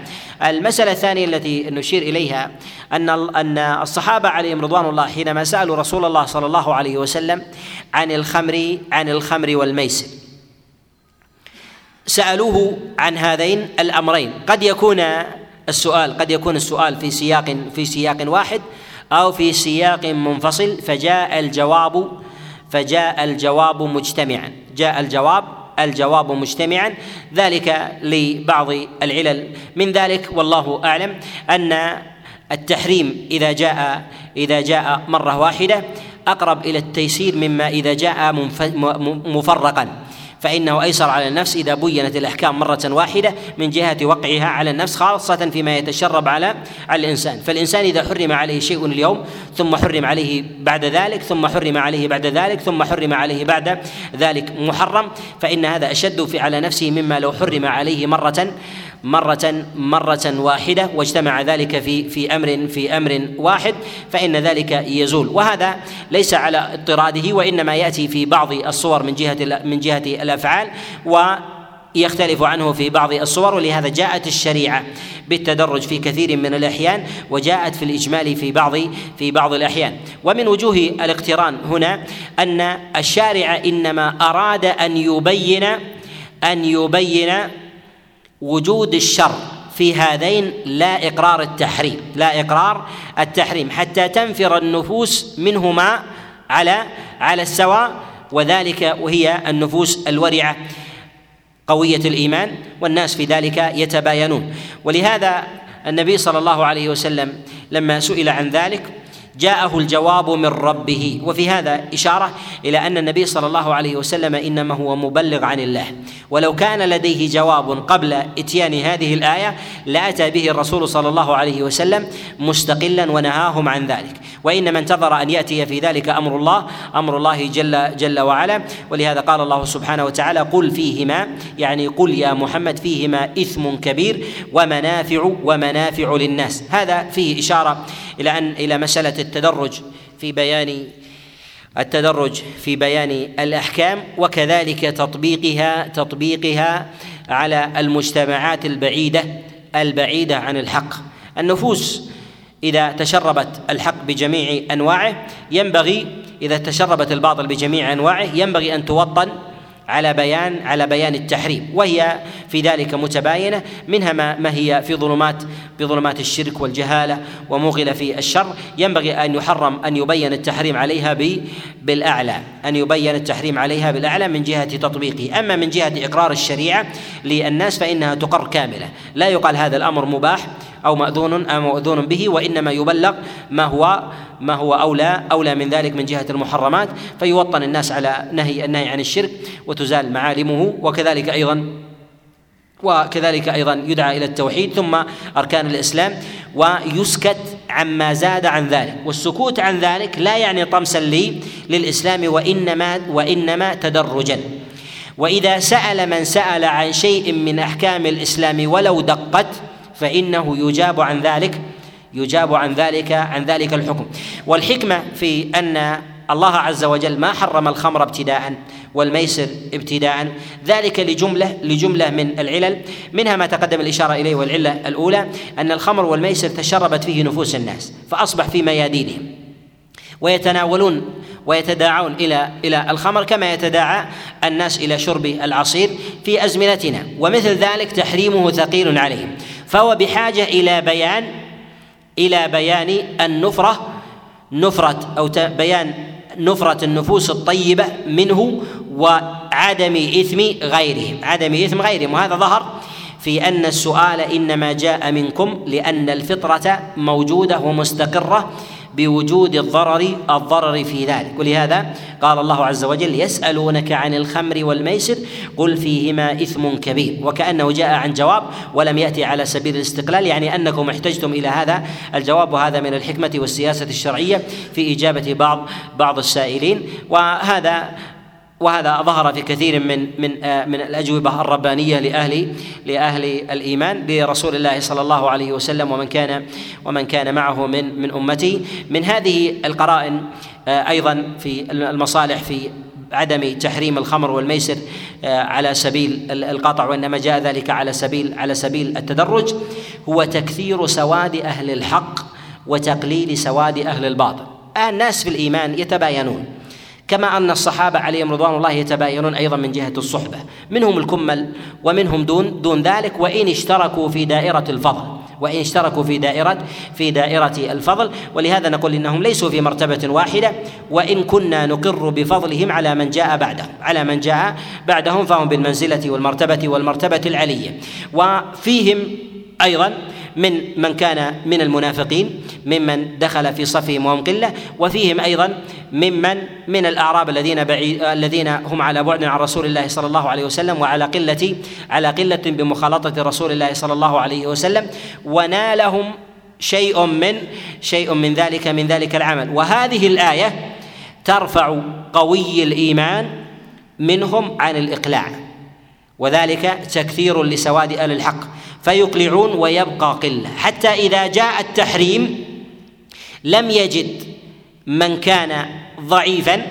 المسألة الثانية التي نشير إليها أن أن الصحابة عليهم رضوان الله حينما سألوا رسول الله صلى الله عليه وسلم عن الخمر عن الخمر والميسر. سألوه عن هذين الأمرين. قد يكون السؤال قد يكون السؤال في سياق في سياق واحد أو في سياق منفصل فجاء الجواب فجاء الجواب مجتمعا. جاء الجواب الجواب مجتمعا ذلك لبعض العلل. من ذلك والله أعلم أن التحريم إذا جاء إذا جاء مرة واحدة أقرب إلى التيسير مما إذا جاء مفرقا. فإنه أيسر على النفس إذا بينت الأحكام مرة واحدة من جهة وقعها على النفس خاصة فيما يتشرب على على الإنسان. فالإنسان إذا حرم عليه شيء اليوم ثم حرم عليه بعد ذلك ثم حرم عليه بعد ذلك ثم حرم عليه بعد ذلك محرم فإن هذا أشد في على نفسه مما لو حرم عليه مرة مرة مرة واحدة واجتمع ذلك في في أمر في أمر واحد فإن ذلك يزول. وهذا ليس على اضطراده وإنما يأتي في بعض الصور من جهة من جهة الأفعال و يختلف عنه في بعض الصور ولهذا جاءت الشريعة بالتدرج في كثير من الأحيان وجاءت في الإجمال في بعض في بعض الأحيان. ومن وجوه الاقتران هنا أن الشارع إنما أراد أن يبين أن يبين وجود الشر في هذين لا إقرار التحريم لا إقرار التحريم حتى تنفر النفوس منهما على على السواء وذلك وهي النفوس الورعة قوية الإيمان والناس في ذلك يتباينون. ولهذا النبي صلى الله عليه وسلم لما سئل عن ذلك جاءه الجواب من ربه. وفي هذا إشارة إلى أن النبي صلى الله عليه وسلم إنما هو مبلغ عن الله. ولو كان لديه جواب قبل إتيان هذه الآية لأتى به الرسول صلى الله عليه وسلم مستقلا ونهاهم عن ذلك. وإنما انتظر أن يأتي في ذلك أمر الله أمر الله جل جل وعلا. ولهذا قال الله سبحانه وتعالى قل فيهما يعني قل يا محمد فيهما إثم كبير ومنافع ومنافع للناس. هذا فيه إشارة إلى أن إلى مسألة التدرج في بيان التدرج في بيان الأحكام وكذلك تطبيقها تطبيقها على المجتمعات البعيدة البعيدة عن الحق. النفوس إذا تشربت الحق بجميع أنواعه ينبغي إذا تشربت الباطل بجميع أنواعه ينبغي أن توطن على بيان على بيان التحريم. وهي في ذلك متباينة. منها ما, ما هي في ظلمات بظلمات الشرك والجهالة وموغل في الشر. ينبغي أن يحرم أن يبين التحريم عليها بالأعلى. أن يبين التحريم عليها بالأعلى من جهة تطبيقه. أما من جهة إقرار الشريعة للناس فإنها تقر كاملة. لا يقال هذا الأمر مباح أو ماذون أو مأذون به وإنما يبلغ ما هو ما هو اولى أولى من ذلك من جهة المحرمات. فيوطن الناس على نهي النهي عن الشرك وتزال معالمه وكذلك أيضا وكذلك أيضا يدعى إلى التوحيد ثم أركان الإسلام ويسكت عما زاد عن ذلك. والسكوت عن ذلك لا يعني طمسا لي للإسلام وانما وإنما تدرجا. وإذا سأل من سأل عن شيء من أحكام الإسلام ولو دقت فإنه يجاب عن ذلك يجاب عن ذلك عن ذلك الحكم. والحكمة في أن الله عز وجل ما حرم الخمر ابتداء والميسر ابتداء. ذلك لجملة لجملة من العلل. منها ما تقدم الإشارة إليه والعلة الأولى أن الخمر والميسر تشربت فيه نفوس الناس فأصبح في ميادينهم. ويتناولون ويتداعون إلى إلى الخمر كما يتداعى الناس إلى شرب العصير في أزمنتنا. ومثل ذلك تحريمه ثقيل عليهم. فهو بحاجة إلى بيان إلى بيان النفرة نفرة أو بيان نفرة النفوس الطيبة منه وعدم إثم غيرهم. عدم إثم غيرهم. وهذا ظهر في أن السؤال إنما جاء منكم لأن الفطرة موجودة ومستقرة بوجود الضرر الضرر في ذلك. ولهذا قال الله عز وجل يسألونك عن الخمر والميسر قل فيهما إثم كبير. وكأنه جاء عن جواب ولم يأتي على سبيل الاستقلال يعني أنكم احتجتم إلى هذا الجواب وهذا من الحكمة والسياسة الشرعية في إجابة بعض بعض السائلين. وهذا وهذا ظهر في كثير من من آه، من الأجوبة الربانية لاهل لأهل الإيمان برسول الله صلى الله عليه وسلم ومن كان ومن كان معه من من امته من هذه القرائن آه، أيضا في المصالح في عدم تحريم الخمر والميسر آه، على سبيل القطع وإنما جاء ذلك على سبيل على سبيل التدرج هو تكثير سواد أهل الحق وتقليل سواد أهل الباطل. الناس في الإيمان يتباينون. كما أن الصحابة عليهم رضوان الله يتباينون أيضا من جهة الصحبة. منهم الكمل ومنهم دون دون ذلك. وإن اشتركوا في دائرة الفضل وإن اشتركوا في دائرة في دائرة الفضل. ولهذا نقول إنهم ليسوا في مرتبة واحدة. وإن كنا نقر بفضلهم على من جاء بعدهم على من جاء بعدهم فهم بالمنزلة والمرتبة والمرتبة العلية. وفيهم أيضا من من كان من المنافقين ممن دخل في صفهم وهم قلة وفيهم أيضا ممن من الأعراب الذين بعيد الذين هم على بعد عن رسول الله صلى الله عليه وسلم وعلى قلة على قلة بمخالطة رسول الله صلى الله عليه وسلم ونالهم شيء من شيء من ذلك من ذلك العمل. وهذه الآية ترفع قوي الإيمان منهم عن الإقلاع. وذلك تكثير لسواد أهل الحق. فيقلعون ويبقى قله حتى إذا جاء التحريم لم يجد من كان ضعيفا.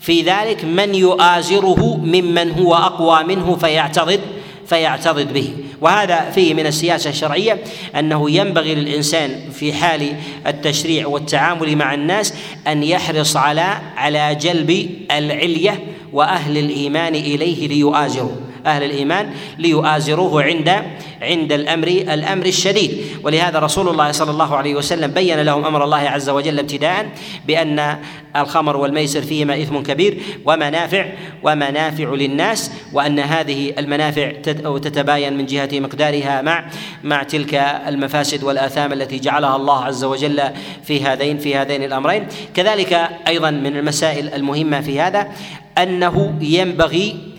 في ذلك من يؤازره ممن هو أقوى منه فيعتضد فيعتضد به. وهذا فيه من السياسة الشرعية أنه ينبغي للإنسان في حال التشريع والتعامل مع الناس أن يحرص على على جلب العلية وأهل الإيمان إليه ليؤازروا أهل الإيمان ليؤازروه عند عند الأمر الأمر الشديد. ولهذا رسول الله صلى الله عليه وسلم بين لهم أمر الله عز وجل ابتداء بأن الخمر والميسر فيهما إثم كبير ومنافع ومنافع للناس وأن هذه المنافع تتباين من جهة مقدارها مع مع تلك المفاسد والآثام التي جعلها الله عز وجل في هذين في هذين الأمرين. كذلك أيضا من المسائل المهمة في هذا أنه ينبغي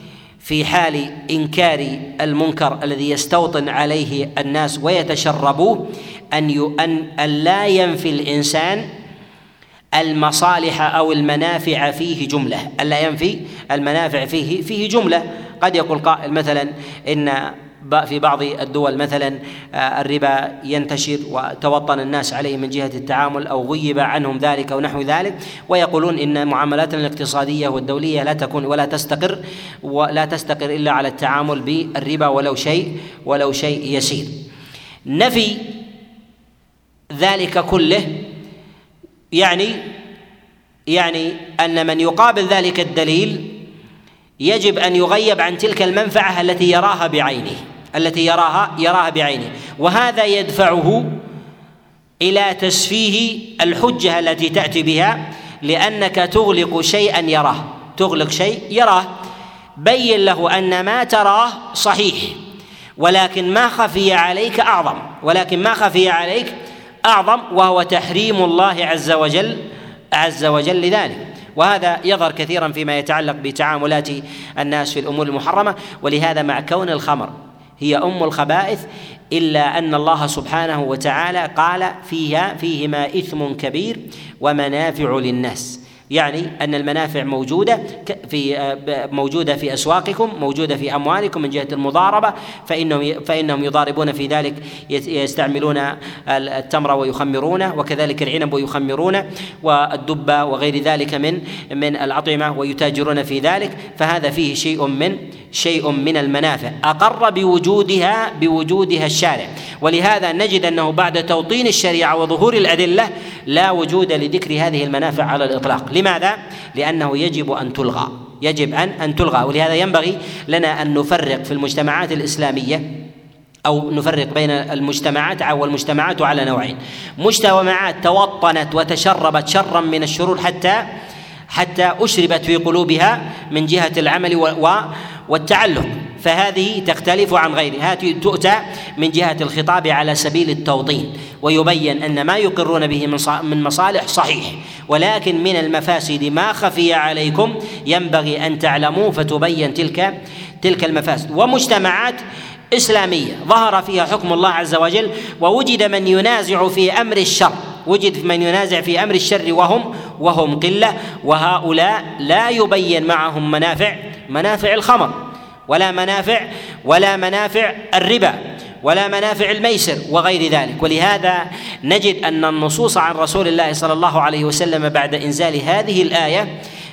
في حال إنكار المنكر الذي يستوطن عليه الناس ويتشربوه أن ان لا ينفي الإنسان المصالح أو المنافع فيه جملة. الا ينفي المنافع فيه فيه جملة. قد يقول قائل مثلا إن في بعض الدول مثلا آه، الربا ينتشر وتوطن الناس عليه من جهة التعامل أو غيب عنهم ذلك أو نحو ذلك. ويقولون إن معاملاتنا الاقتصادية والدولية لا تكون ولا تستقر ولا تستقر إلا على التعامل بالربا ولو شيء ولو شيء يسير. نفي ذلك كله يعني يعني أن من يقابل ذلك الدليل يجب أن يغيب عن تلك المنفعة التي يراها بعينه. التي يراها يراها بعينه. وهذا يدفعه إلى تسفيه الحجة التي تأتي بها لأنك تغلق شيئا يراه. تغلق شيء يراه. بين له أن ما تراه صحيح. ولكن ما خفي عليك أعظم. ولكن ما خفي عليك أعظم وهو تحريم الله عز وجل عز وجل لذلك. وهذا يظهر كثيرا فيما يتعلق بتعاملات الناس في الأمور المحرمة. ولهذا مع كون الخمر هي أم الخبائث إلا أن الله سبحانه وتعالى قال فيها فيهما إثم كبير ومنافع للناس. يعني أن المنافع موجودة في آه، موجودة في أسواقكم موجودة في أموالكم من جهة المضاربة فإنهم فإنهم يضاربون في ذلك يستعملون التمر ويخمرونه وكذلك العنب ويخمرونه والدب وغير ذلك من من الأطعمة ويتاجرون في ذلك فهذا فيه شيء من شيء من المنافع أقر بوجودها بوجودها الشارع. ولهذا نجد أنه بعد توطين الشريعة وظهور الأدلة لا وجود لذكر هذه المنافع على الإطلاق. لماذا؟ لأنه يجب أن تلغى. يجب ان أن تلغى. ولهذا ينبغي لنا أن نفرق في المجتمعات الإسلامية أو نفرق بين المجتمعات والمجتمعات على نوعين. مجتمعات توطنت وتشربت شرا من الشرور حتى حتى أشربت في قلوبها من جهة العمل والتعلق. فهذه تختلف عن غيرها. تؤتى من جهة الخطاب على سبيل التوطين ويبين أن ما يقرون به من مصالح صحيح ولكن من المفاسد ما خفي عليكم ينبغي أن تعلموا فتبين تلك تلك المفاسد. ومجتمعات إسلامية ظهر فيها حكم الله عز وجل ووجد من ينازع في أمر الشر وجد من ينازع في أمر الشر وهم وهم قلة وهؤلاء لا يبين معهم منافع منافع الخمر. ولا منافع ولا منافع الربا ولا منافع الميسر وغير ذلك. ولهذا نجد أن النصوص عن رسول الله صلى الله عليه وسلم بعد إنزال هذه الآية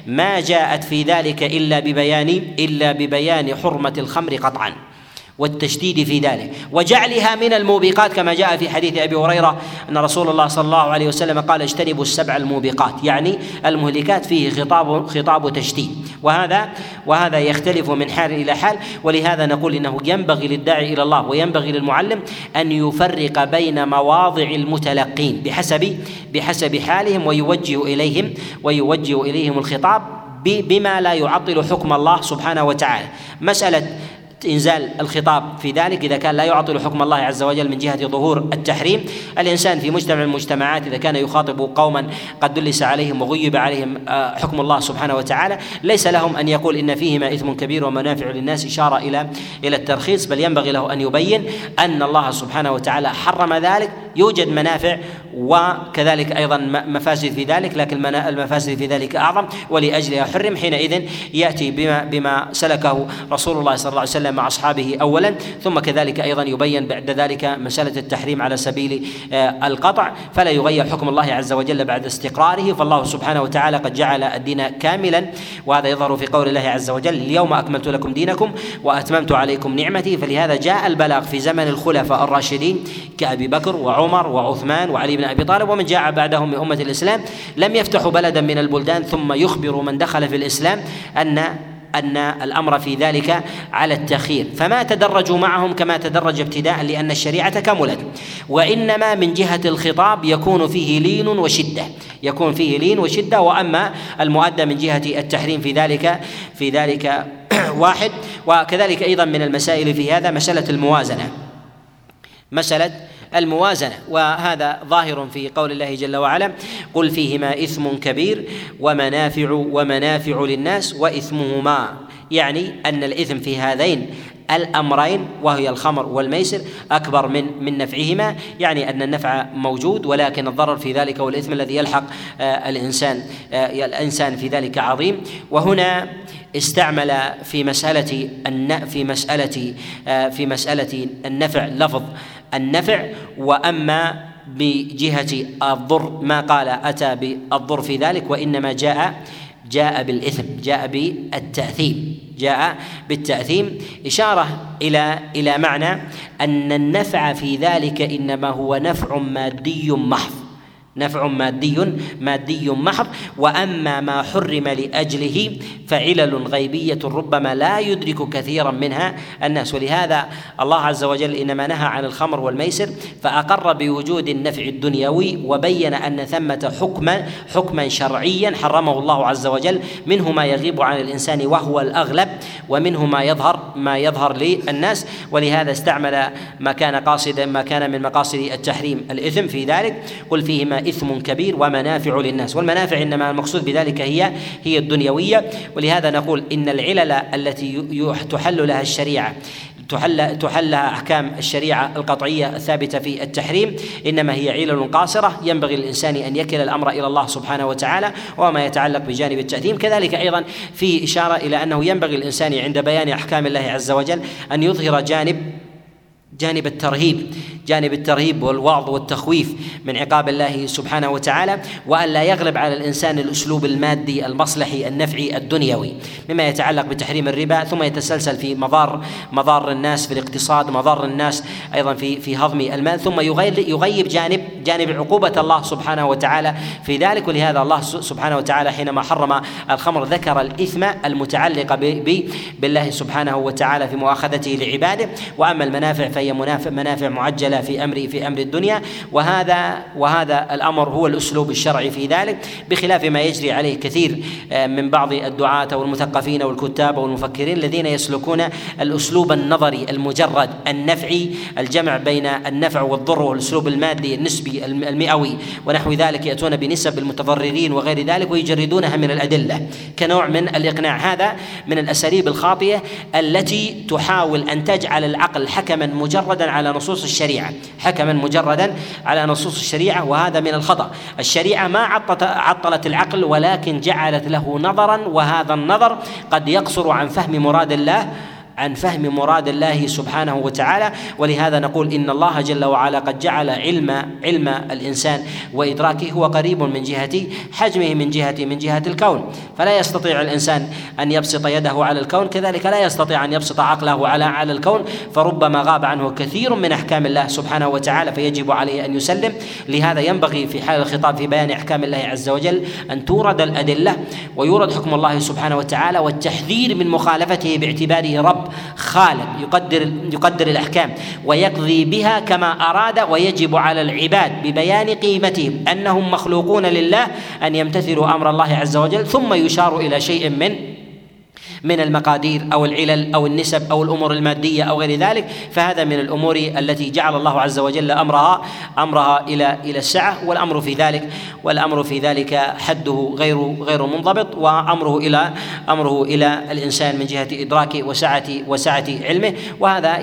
ما جاءت في ذلك إلا ببيان إلا ببيان حرمة الخمر قطعا. والتشديد في ذلك. وجعلها من الموبقات كما جاء في حديث أبي هريرة أن رسول الله صلى الله عليه وسلم قال اجتنبوا السبع الموبقات يعني المهلكات فيه خطاب خطاب تشديد. وهذا وهذا يختلف من حال إلى حال ولهذا نقول إنه ينبغي للداعي إلى الله وينبغي للمعلم أن يفرق بين مواضع المتلقين بحسب بحسب حالهم ويوجه إليهم ويوجه إليهم الخطاب بما لا يعطل حكم الله سبحانه وتعالى. مسألة إنزال الخطاب في ذلك إذا كان لا يعطل حكم الله عز وجل من جهة ظهور التحريم. الإنسان في مجتمع المجتمعات إذا كان يخاطب قوما قد دلس عليهم وغيب عليهم آه، حكم الله سبحانه وتعالى. ليس لهم أن يقول إن فيهما إثم كبير ومنافع للناس إشارة إلى إلى الترخيص بل ينبغي له أن يبين أن الله سبحانه وتعالى حرم ذلك يوجد منافع وكذلك أيضا مفاسد في ذلك لكن المفاسد في ذلك أعظم. ولأجلها حرم حينئذ يأتي بما بما سلكه رسول الله صلى الله عليه وسلم مع أصحابه اولا ثم كذلك أيضا يبين بعد ذلك مسألة التحريم على سبيل آه، القطع. فلا يغير حكم الله عز وجل بعد استقراره. فالله سبحانه وتعالى قد جعل الدين كاملا. وهذا يظهر في قول الله عز وجل اليوم أكملت لكم دينكم وأتممت عليكم نعمتي. فلهذا جاء البلاغ في زمن الخلفاء الراشدين كأبي بكر وعمر وعثمان وعلي بن أبي طالب. ومن جاء بعدهم من أمة الإسلام لم يفتحوا بلدا من البلدان. ثم يخبروا من دخل في الإسلام أن أن الأمر في ذلك على التخيير فما تدرجوا معهم كما تدرج ابتداء لأن الشريعة كملت. وإنما من جهة الخطاب يكون فيه لين وشدة. يكون فيه لين وشدة وأما المؤدى من جهة التحريم في ذلك في ذلك <clears throat> واحد. وكذلك أيضا من المسائل في هذا مسألة الموازنة. مسألة الموازنة وهذا ظاهر في قول الله جل وعلا قل فيهما إثم كبير ومنافع ومنافع للناس وإثمهما. يعني أن الإثم في هذين الأمرين وهي الخمر والميسر أكبر من من نفعهما. يعني أن النفع موجود ولكن الضرر في ذلك والإثم الذي يلحق آه، الإنسان آه، الإنسان في ذلك عظيم. وهنا استعمل في مسألة في مسألة آه، في مسألة النفع لفظ النفع وأما بجهة الضر ما قال أتى بالضر في ذلك وإنما جاء جاء بالإثم جاء بالتأثيم جاء بالتأثيم. إشارة إلى إلى معنى أن النفع في ذلك إنما هو نفع مادي محض. نفع مادي مادي محض. وأما ما حرم لأجله فعلل غيبية ربما لا يدرك كثيرا منها الناس. ولهذا الله عز وجل إنما نهى عن الخمر والميسر فأقر بوجود النفع الدنيوي وبين أن ثمة حكما حكما شرعيا حرمه الله عز وجل. منه ما يغيب عن الإنسان وهو الأغلب ومنه ما يظهر ما يظهر للناس. ولهذا استعمل ما كان قاصدا ما كان من مقاصد التحريم الإثم في ذلك. قل فيهما إثم كبير ومنافع للناس. والمنافع إنما المقصود بذلك هي هي الدنيوية. ولهذا نقول إن العلل التي تحل لها الشريعة تحل تحل لها أحكام الشريعة القطعية الثابتة في التحريم إنما هي علل قاصرة. ينبغي للإنسان أن يكل الأمر إلى الله سبحانه وتعالى وما يتعلق بجانب التأثيم. كذلك أيضا في إشارة إلى أنه ينبغي للإنسان عند بيان أحكام الله عز وجل أن يظهر جانب جانب الترهيب. جانب الترهيب والوعظ والتخويف من عقاب الله سبحانه وتعالى وأن لا يغلب على الإنسان الأسلوب المادي المصلحي النفعي الدنيوي مما يتعلق بتحريم الربا ثم يتسلسل في مضار مضار الناس في الاقتصاد مضار الناس أيضا في في هضم المال ثم يغيب جانب جانب عقوبة الله سبحانه وتعالى. في ذلك ولهذا الله سبحانه وتعالى حينما حرم الخمر ذكر الإثم المتعلق بالله سبحانه وتعالى في مؤاخذته لعباده. وأما المنافع فهي منافع معجلة في أمر في أمر الدنيا. وهذا وهذا الأمر هو الأسلوب الشرعي في ذلك بخلاف ما يجري عليه كثير آه، من بعض الدعاة والمثقفين والكتاب والمفكرين الذين يسلكون الأسلوب النظري المجرد النفعي الجمع بين النفع والضر والأسلوب المادي النسبي المئوي ونحو ذلك يأتون بنسب المتضررين وغير ذلك ويجردونها من الأدلة. كنوع من الإقناع هذا من الأساليب الخاطئة التي تحاول أن تجعل العقل حكما مجردا على نصوص الشريعة حكما مجردا على نصوص الشريعة وهذا من الخطأ. الشريعة ما عطلت العقل ولكن جعلت له نظرا وهذا النظر قد يقصر عن فهم مراد الله عن فهم مراد الله سبحانه وتعالى. ولهذا نقول إن الله جل وعلا قد جعل علم علم الإنسان وإدراكه هو قريب من جهة حجمه من جهة من جهة الكون. فلا يستطيع الإنسان أن يبسط يده على الكون كذلك لا يستطيع أن يبسط عقله على على الكون. فربما غاب عنه كثير من أحكام الله سبحانه وتعالى فيجب عليه أن يسلم. لهذا ينبغي في حال الخطاب في بيان أحكام الله عز وجل أن تورد الأدلة ويورد حكم الله سبحانه وتعالى والتحذير من مخالفته باعتباره رب. خالق يقدر يقدر الأحكام. ويقضي بها كما أراد ويجب على العباد ببيان قيمتهم أنهم مخلوقون لله أن يمتثلوا أمر الله عز وجل ثم يشار إلى شيء من من المقادير أو العلل أو النسب أو الأمور المادية أو غير ذلك فهذا من الأمور التي جعل الله عز وجل أمرها أمرها إلى إلى السعة والأمر في ذلك والأمر في ذلك حده غير غير منضبط وأمره إلى أمره إلى الإنسان من جهة إدراك وسعة وسعة علمه وهذا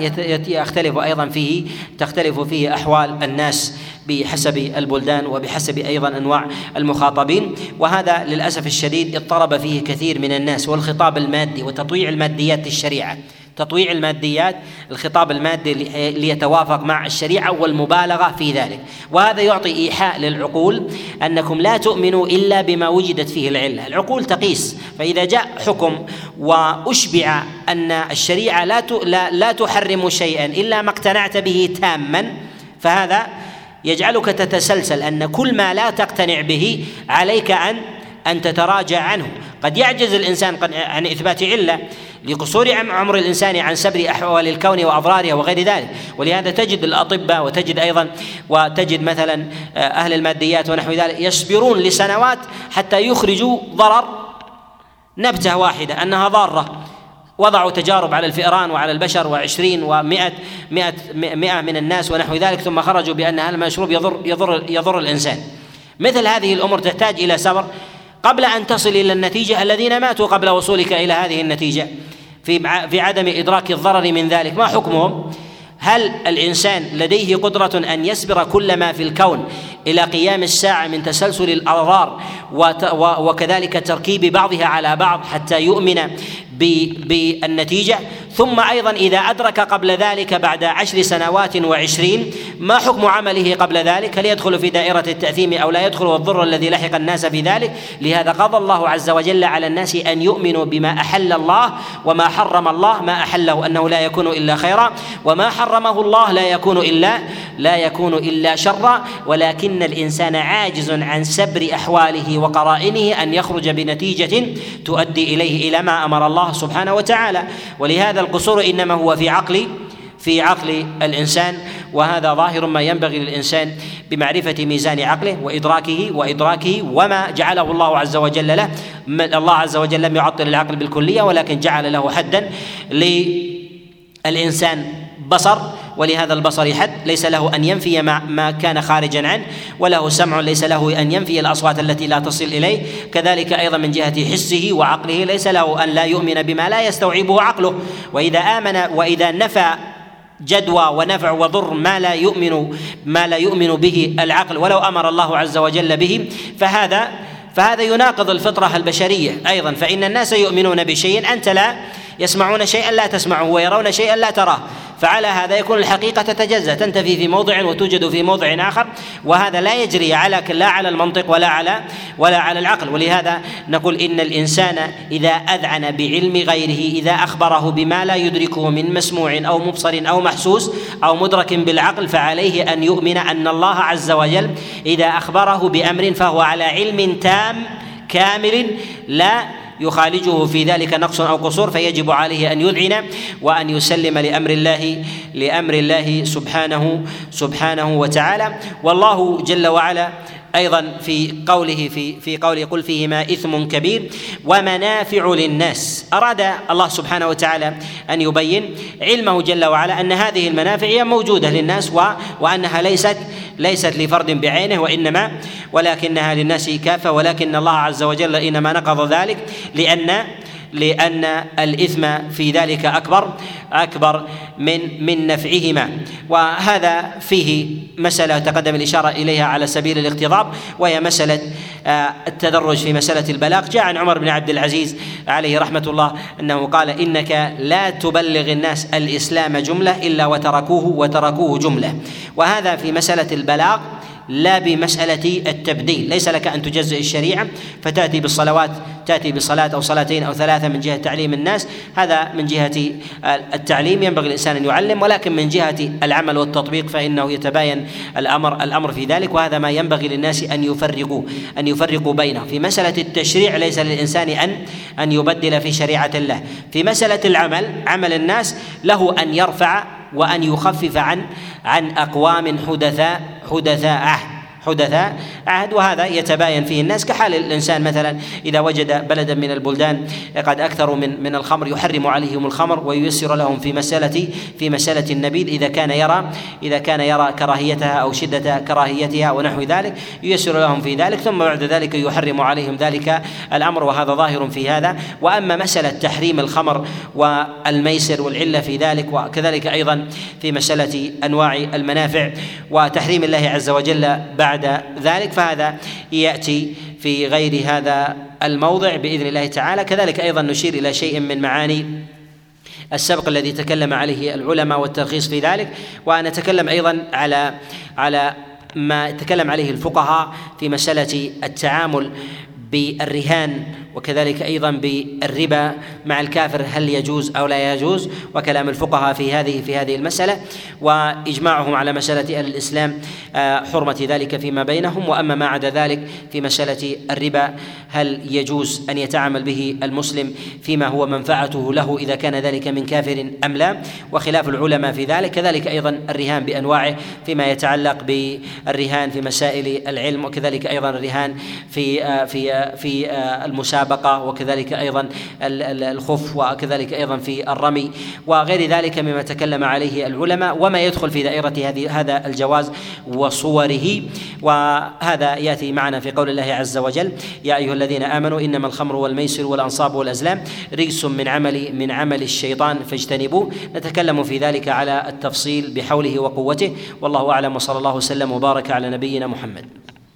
يختلف أيضا فيه تختلف فيه أحوال الناس بحسب البلدان وبحسب أيضا أنواع المخاطبين وهذا للأسف الشديد اضطرب فيه كثير من الناس والخطاب المادي وتطويع الماديات الشريعه تطويع الماديات الخطاب المادي ليتوافق مع الشريعة والمبالغة في ذلك. وهذا يعطي إيحاء للعقول أنكم لا تؤمنوا إلا بما وجدت فيه العلة. العقول تقيس فإذا جاء حكم وأشبع أن الشريعة لا لا تحرم شيئا إلا ما اقتنعت به تاما فهذا يجعلك تتسلسل أن كل ما لا تقتنع به عليك ان أن تتراجع عنه. قد يعجز الإنسان عن إثبات علة لقصور عمر الإنسان عن سبر أحوال الكون واضرارها وغير ذلك. ولهذا تجد الأطباء وتجد أيضا وتجد مثلا آه، أهل الماديات ونحو ذلك يصبرون لسنوات حتى يخرجوا ضرر نبتة واحدة أنها ضارة. وضعوا تجارب على الفئران وعلى البشر وعشرين ومائة مئة, مئة من الناس ونحو ذلك ثم خرجوا بأن هذا المشروب يضر يضر يضر الإنسان مثل هذه الأمور تحتاج إلى صبر قبل أن تصل إلى النتيجة الذين ماتوا قبل وصولك إلى هذه النتيجة في في عدم إدراك الضرر من ذلك ما حكمهم؟ هل الإنسان لديه قدرة أن يسبر كل ما في الكون إلى قيام الساعة من تسلسل الأضرار وكذلك تركيب بعضها على بعض حتى يؤمن بالنتيجة. ثم أيضا إذا أدرك قبل ذلك بعد عشر سنوات وعشرين ما حكم عمله قبل ذلك؟ هل يدخل في دائرة التأثيم أو لا يدخل؟ والضر الذي لحق الناس في ذلك لهذا قضى الله عز وجل على الناس أن يؤمنوا بما أحل الله وما حرم الله ما أحله أنه لا يكون إلا خيرا وما حرمه الله لا يكون إلا لا يكون إلا شرا. ولكن الإنسان عاجز عن سبر أحواله وقرائنه أن يخرج بنتيجة تؤدي إليه إلى ما أمر الله سبحانه وتعالى. ولهذا القصور إنما هو في عقل في عقل الإنسان وهذا ظاهر ما ينبغي للإنسان بمعرفة ميزان عقله وإدراكه وإدراكه وما جعله الله عز وجل له. الله عز وجل لم يعطل العقل بالكلية ولكن جعل له حدا للإنسان بصر ولهذا البصر حد ليس له أن ينفي ما, ما كان خارجا عنه وله سمع ليس له أن ينفي الأصوات التي لا تصل إليه. كذلك أيضا من جهة حسه وعقله ليس له أن لا يؤمن بما لا يستوعبه عقله. وإذا آمن وإذا نفى جدوى ونفع وضر ما لا يؤمن ما لا يؤمن به العقل ولو أمر الله عز وجل به فهذا فهذا يناقض الفطرة البشرية أيضا. فإن الناس يؤمنون بشيء أنت لا يسمعون شيئا لا تسمعه ويرون شيئا لا تراه. فعلى هذا يكون الحقيقة تتجزأ. تنتفي في موضع وتوجد في موضع آخر. وهذا لا يجري على لا على المنطق ولا على ولا على العقل. ولهذا نقول إن الإنسان إذا أذعن بعلم غيره إذا أخبره بما لا يدركه من مسموع أو مبصر أو محسوس أو مدرك بالعقل فعليه أن يؤمن أن الله عز وجل إذا أخبره بأمر فهو على علم تام كامل لا يخالجه في ذلك نقص أو قصور فيجب عليه أن يذعن وأن يسلم لأمر الله لأمر الله سبحانه سبحانه وتعالى. والله جل وعلا أيضا في قوله في في قوله قل فيهما إثم كبير ومنافع للناس. أراد الله سبحانه وتعالى أن يبين علمه جل وعلا أن هذه المنافع هي موجودة للناس وأنها ليست ليست لفرد بعينه وإنما ولكنها للناس كافة ولكن الله عز وجل إنما نقض ذلك لأن لأن الإثم في ذلك أكبر أكبر من من نفعهما. وهذا فيه مسألة تقدم الإشارة إليها على سبيل الاقتضاب وهي مسألة آه، التدرج في مسألة البلاغ. جاء عن عمر بن عبد العزيز عليه رحمة الله أنه قال إنك لا تبلغ الناس الإسلام جملة إلا وتركوه وتركوه جملة. وهذا في مسألة البلاغ لا بمسألة التبديل. ليس لك أن تجزئ الشريعة فتأتي بالصلوات تأتي بصلاة أو صلاتين أو ثلاثة من جهة تعليم الناس. هذا من جهة التعليم ينبغي الإنسان أن يعلم. ولكن من جهة العمل والتطبيق فإنه يتباين الأمر الأمر في ذلك. وهذا ما ينبغي للناس أن يفرقوا أن يفرقوا بينه. في مسألة التشريع ليس للإنسان أن أن يبدل في شريعة الله. في مسألة العمل عمل الناس له أن يرفع وأن يخفف عن عن أقوام حدثاء حدثاء عهد حدثاء. عهد وهذا يتباين فيه الناس كحال الإنسان مثلا إذا وجد بلدا من البلدان قد أكثروا من من الخمر يحرم عليهم الخمر وييسر لهم في مسألة في مسألة النبيذ. إذا كان يرى إذا كان يرى كراهيتها أو شدة كراهيتها ونحو ذلك ييسر لهم في ذلك. ثم بعد ذلك يحرم عليهم ذلك الأمر وهذا ظاهر في هذا. وأما مسألة تحريم الخمر والميسر والعلة في ذلك وكذلك أيضا في مسألة أنواع المنافع وتحريم الله عز وجل بعد بعد ذلك فهذا يأتي في غير هذا الموضع بإذن الله تعالى. كذلك أيضا نشير إلى شيء من معاني السبق الذي تكلم عليه العلماء والترخيص في ذلك. ونتكلم أيضا على على ما تكلم عليه الفقهاء في مسألة التعامل بالرهان وكذلك أيضا بالربا مع الكافر هل يجوز أو لا يجوز؟ وكلام الفقهاء في هذه في هذه المسألة. وإجماعهم على مسألة أهل الإسلام آه، حرمة ذلك فيما بينهم. وأما ما عدا ذلك في مسألة الربا هل يجوز أن يتعامل به المسلم فيما هو منفعته له إذا كان ذلك من كافر أم لا؟ وخلاف العلماء في ذلك. كذلك أيضا الرهان بأنواعه فيما يتعلق بالرهان في مسائل العلم وكذلك أيضا الرهان في آه، في آه، في المسابقه المسابقة وكذلك أيضا الخف وكذلك أيضا في الرمي وغير ذلك مما تكلم عليه العلماء وما يدخل في دائرة هذه هذا الجواز وصوره. وهذا يأتي معنا في قول الله عز وجل يا أيها الذين آمنوا إنما الخمر والميسر والأنصاب والأزلام رجس من عمل من عمل الشيطان فاجتنبوه. نتكلم في ذلك على التفصيل بحوله وقوته. والله أعلم وصلى الله وسلم وبارك على نبينا محمد.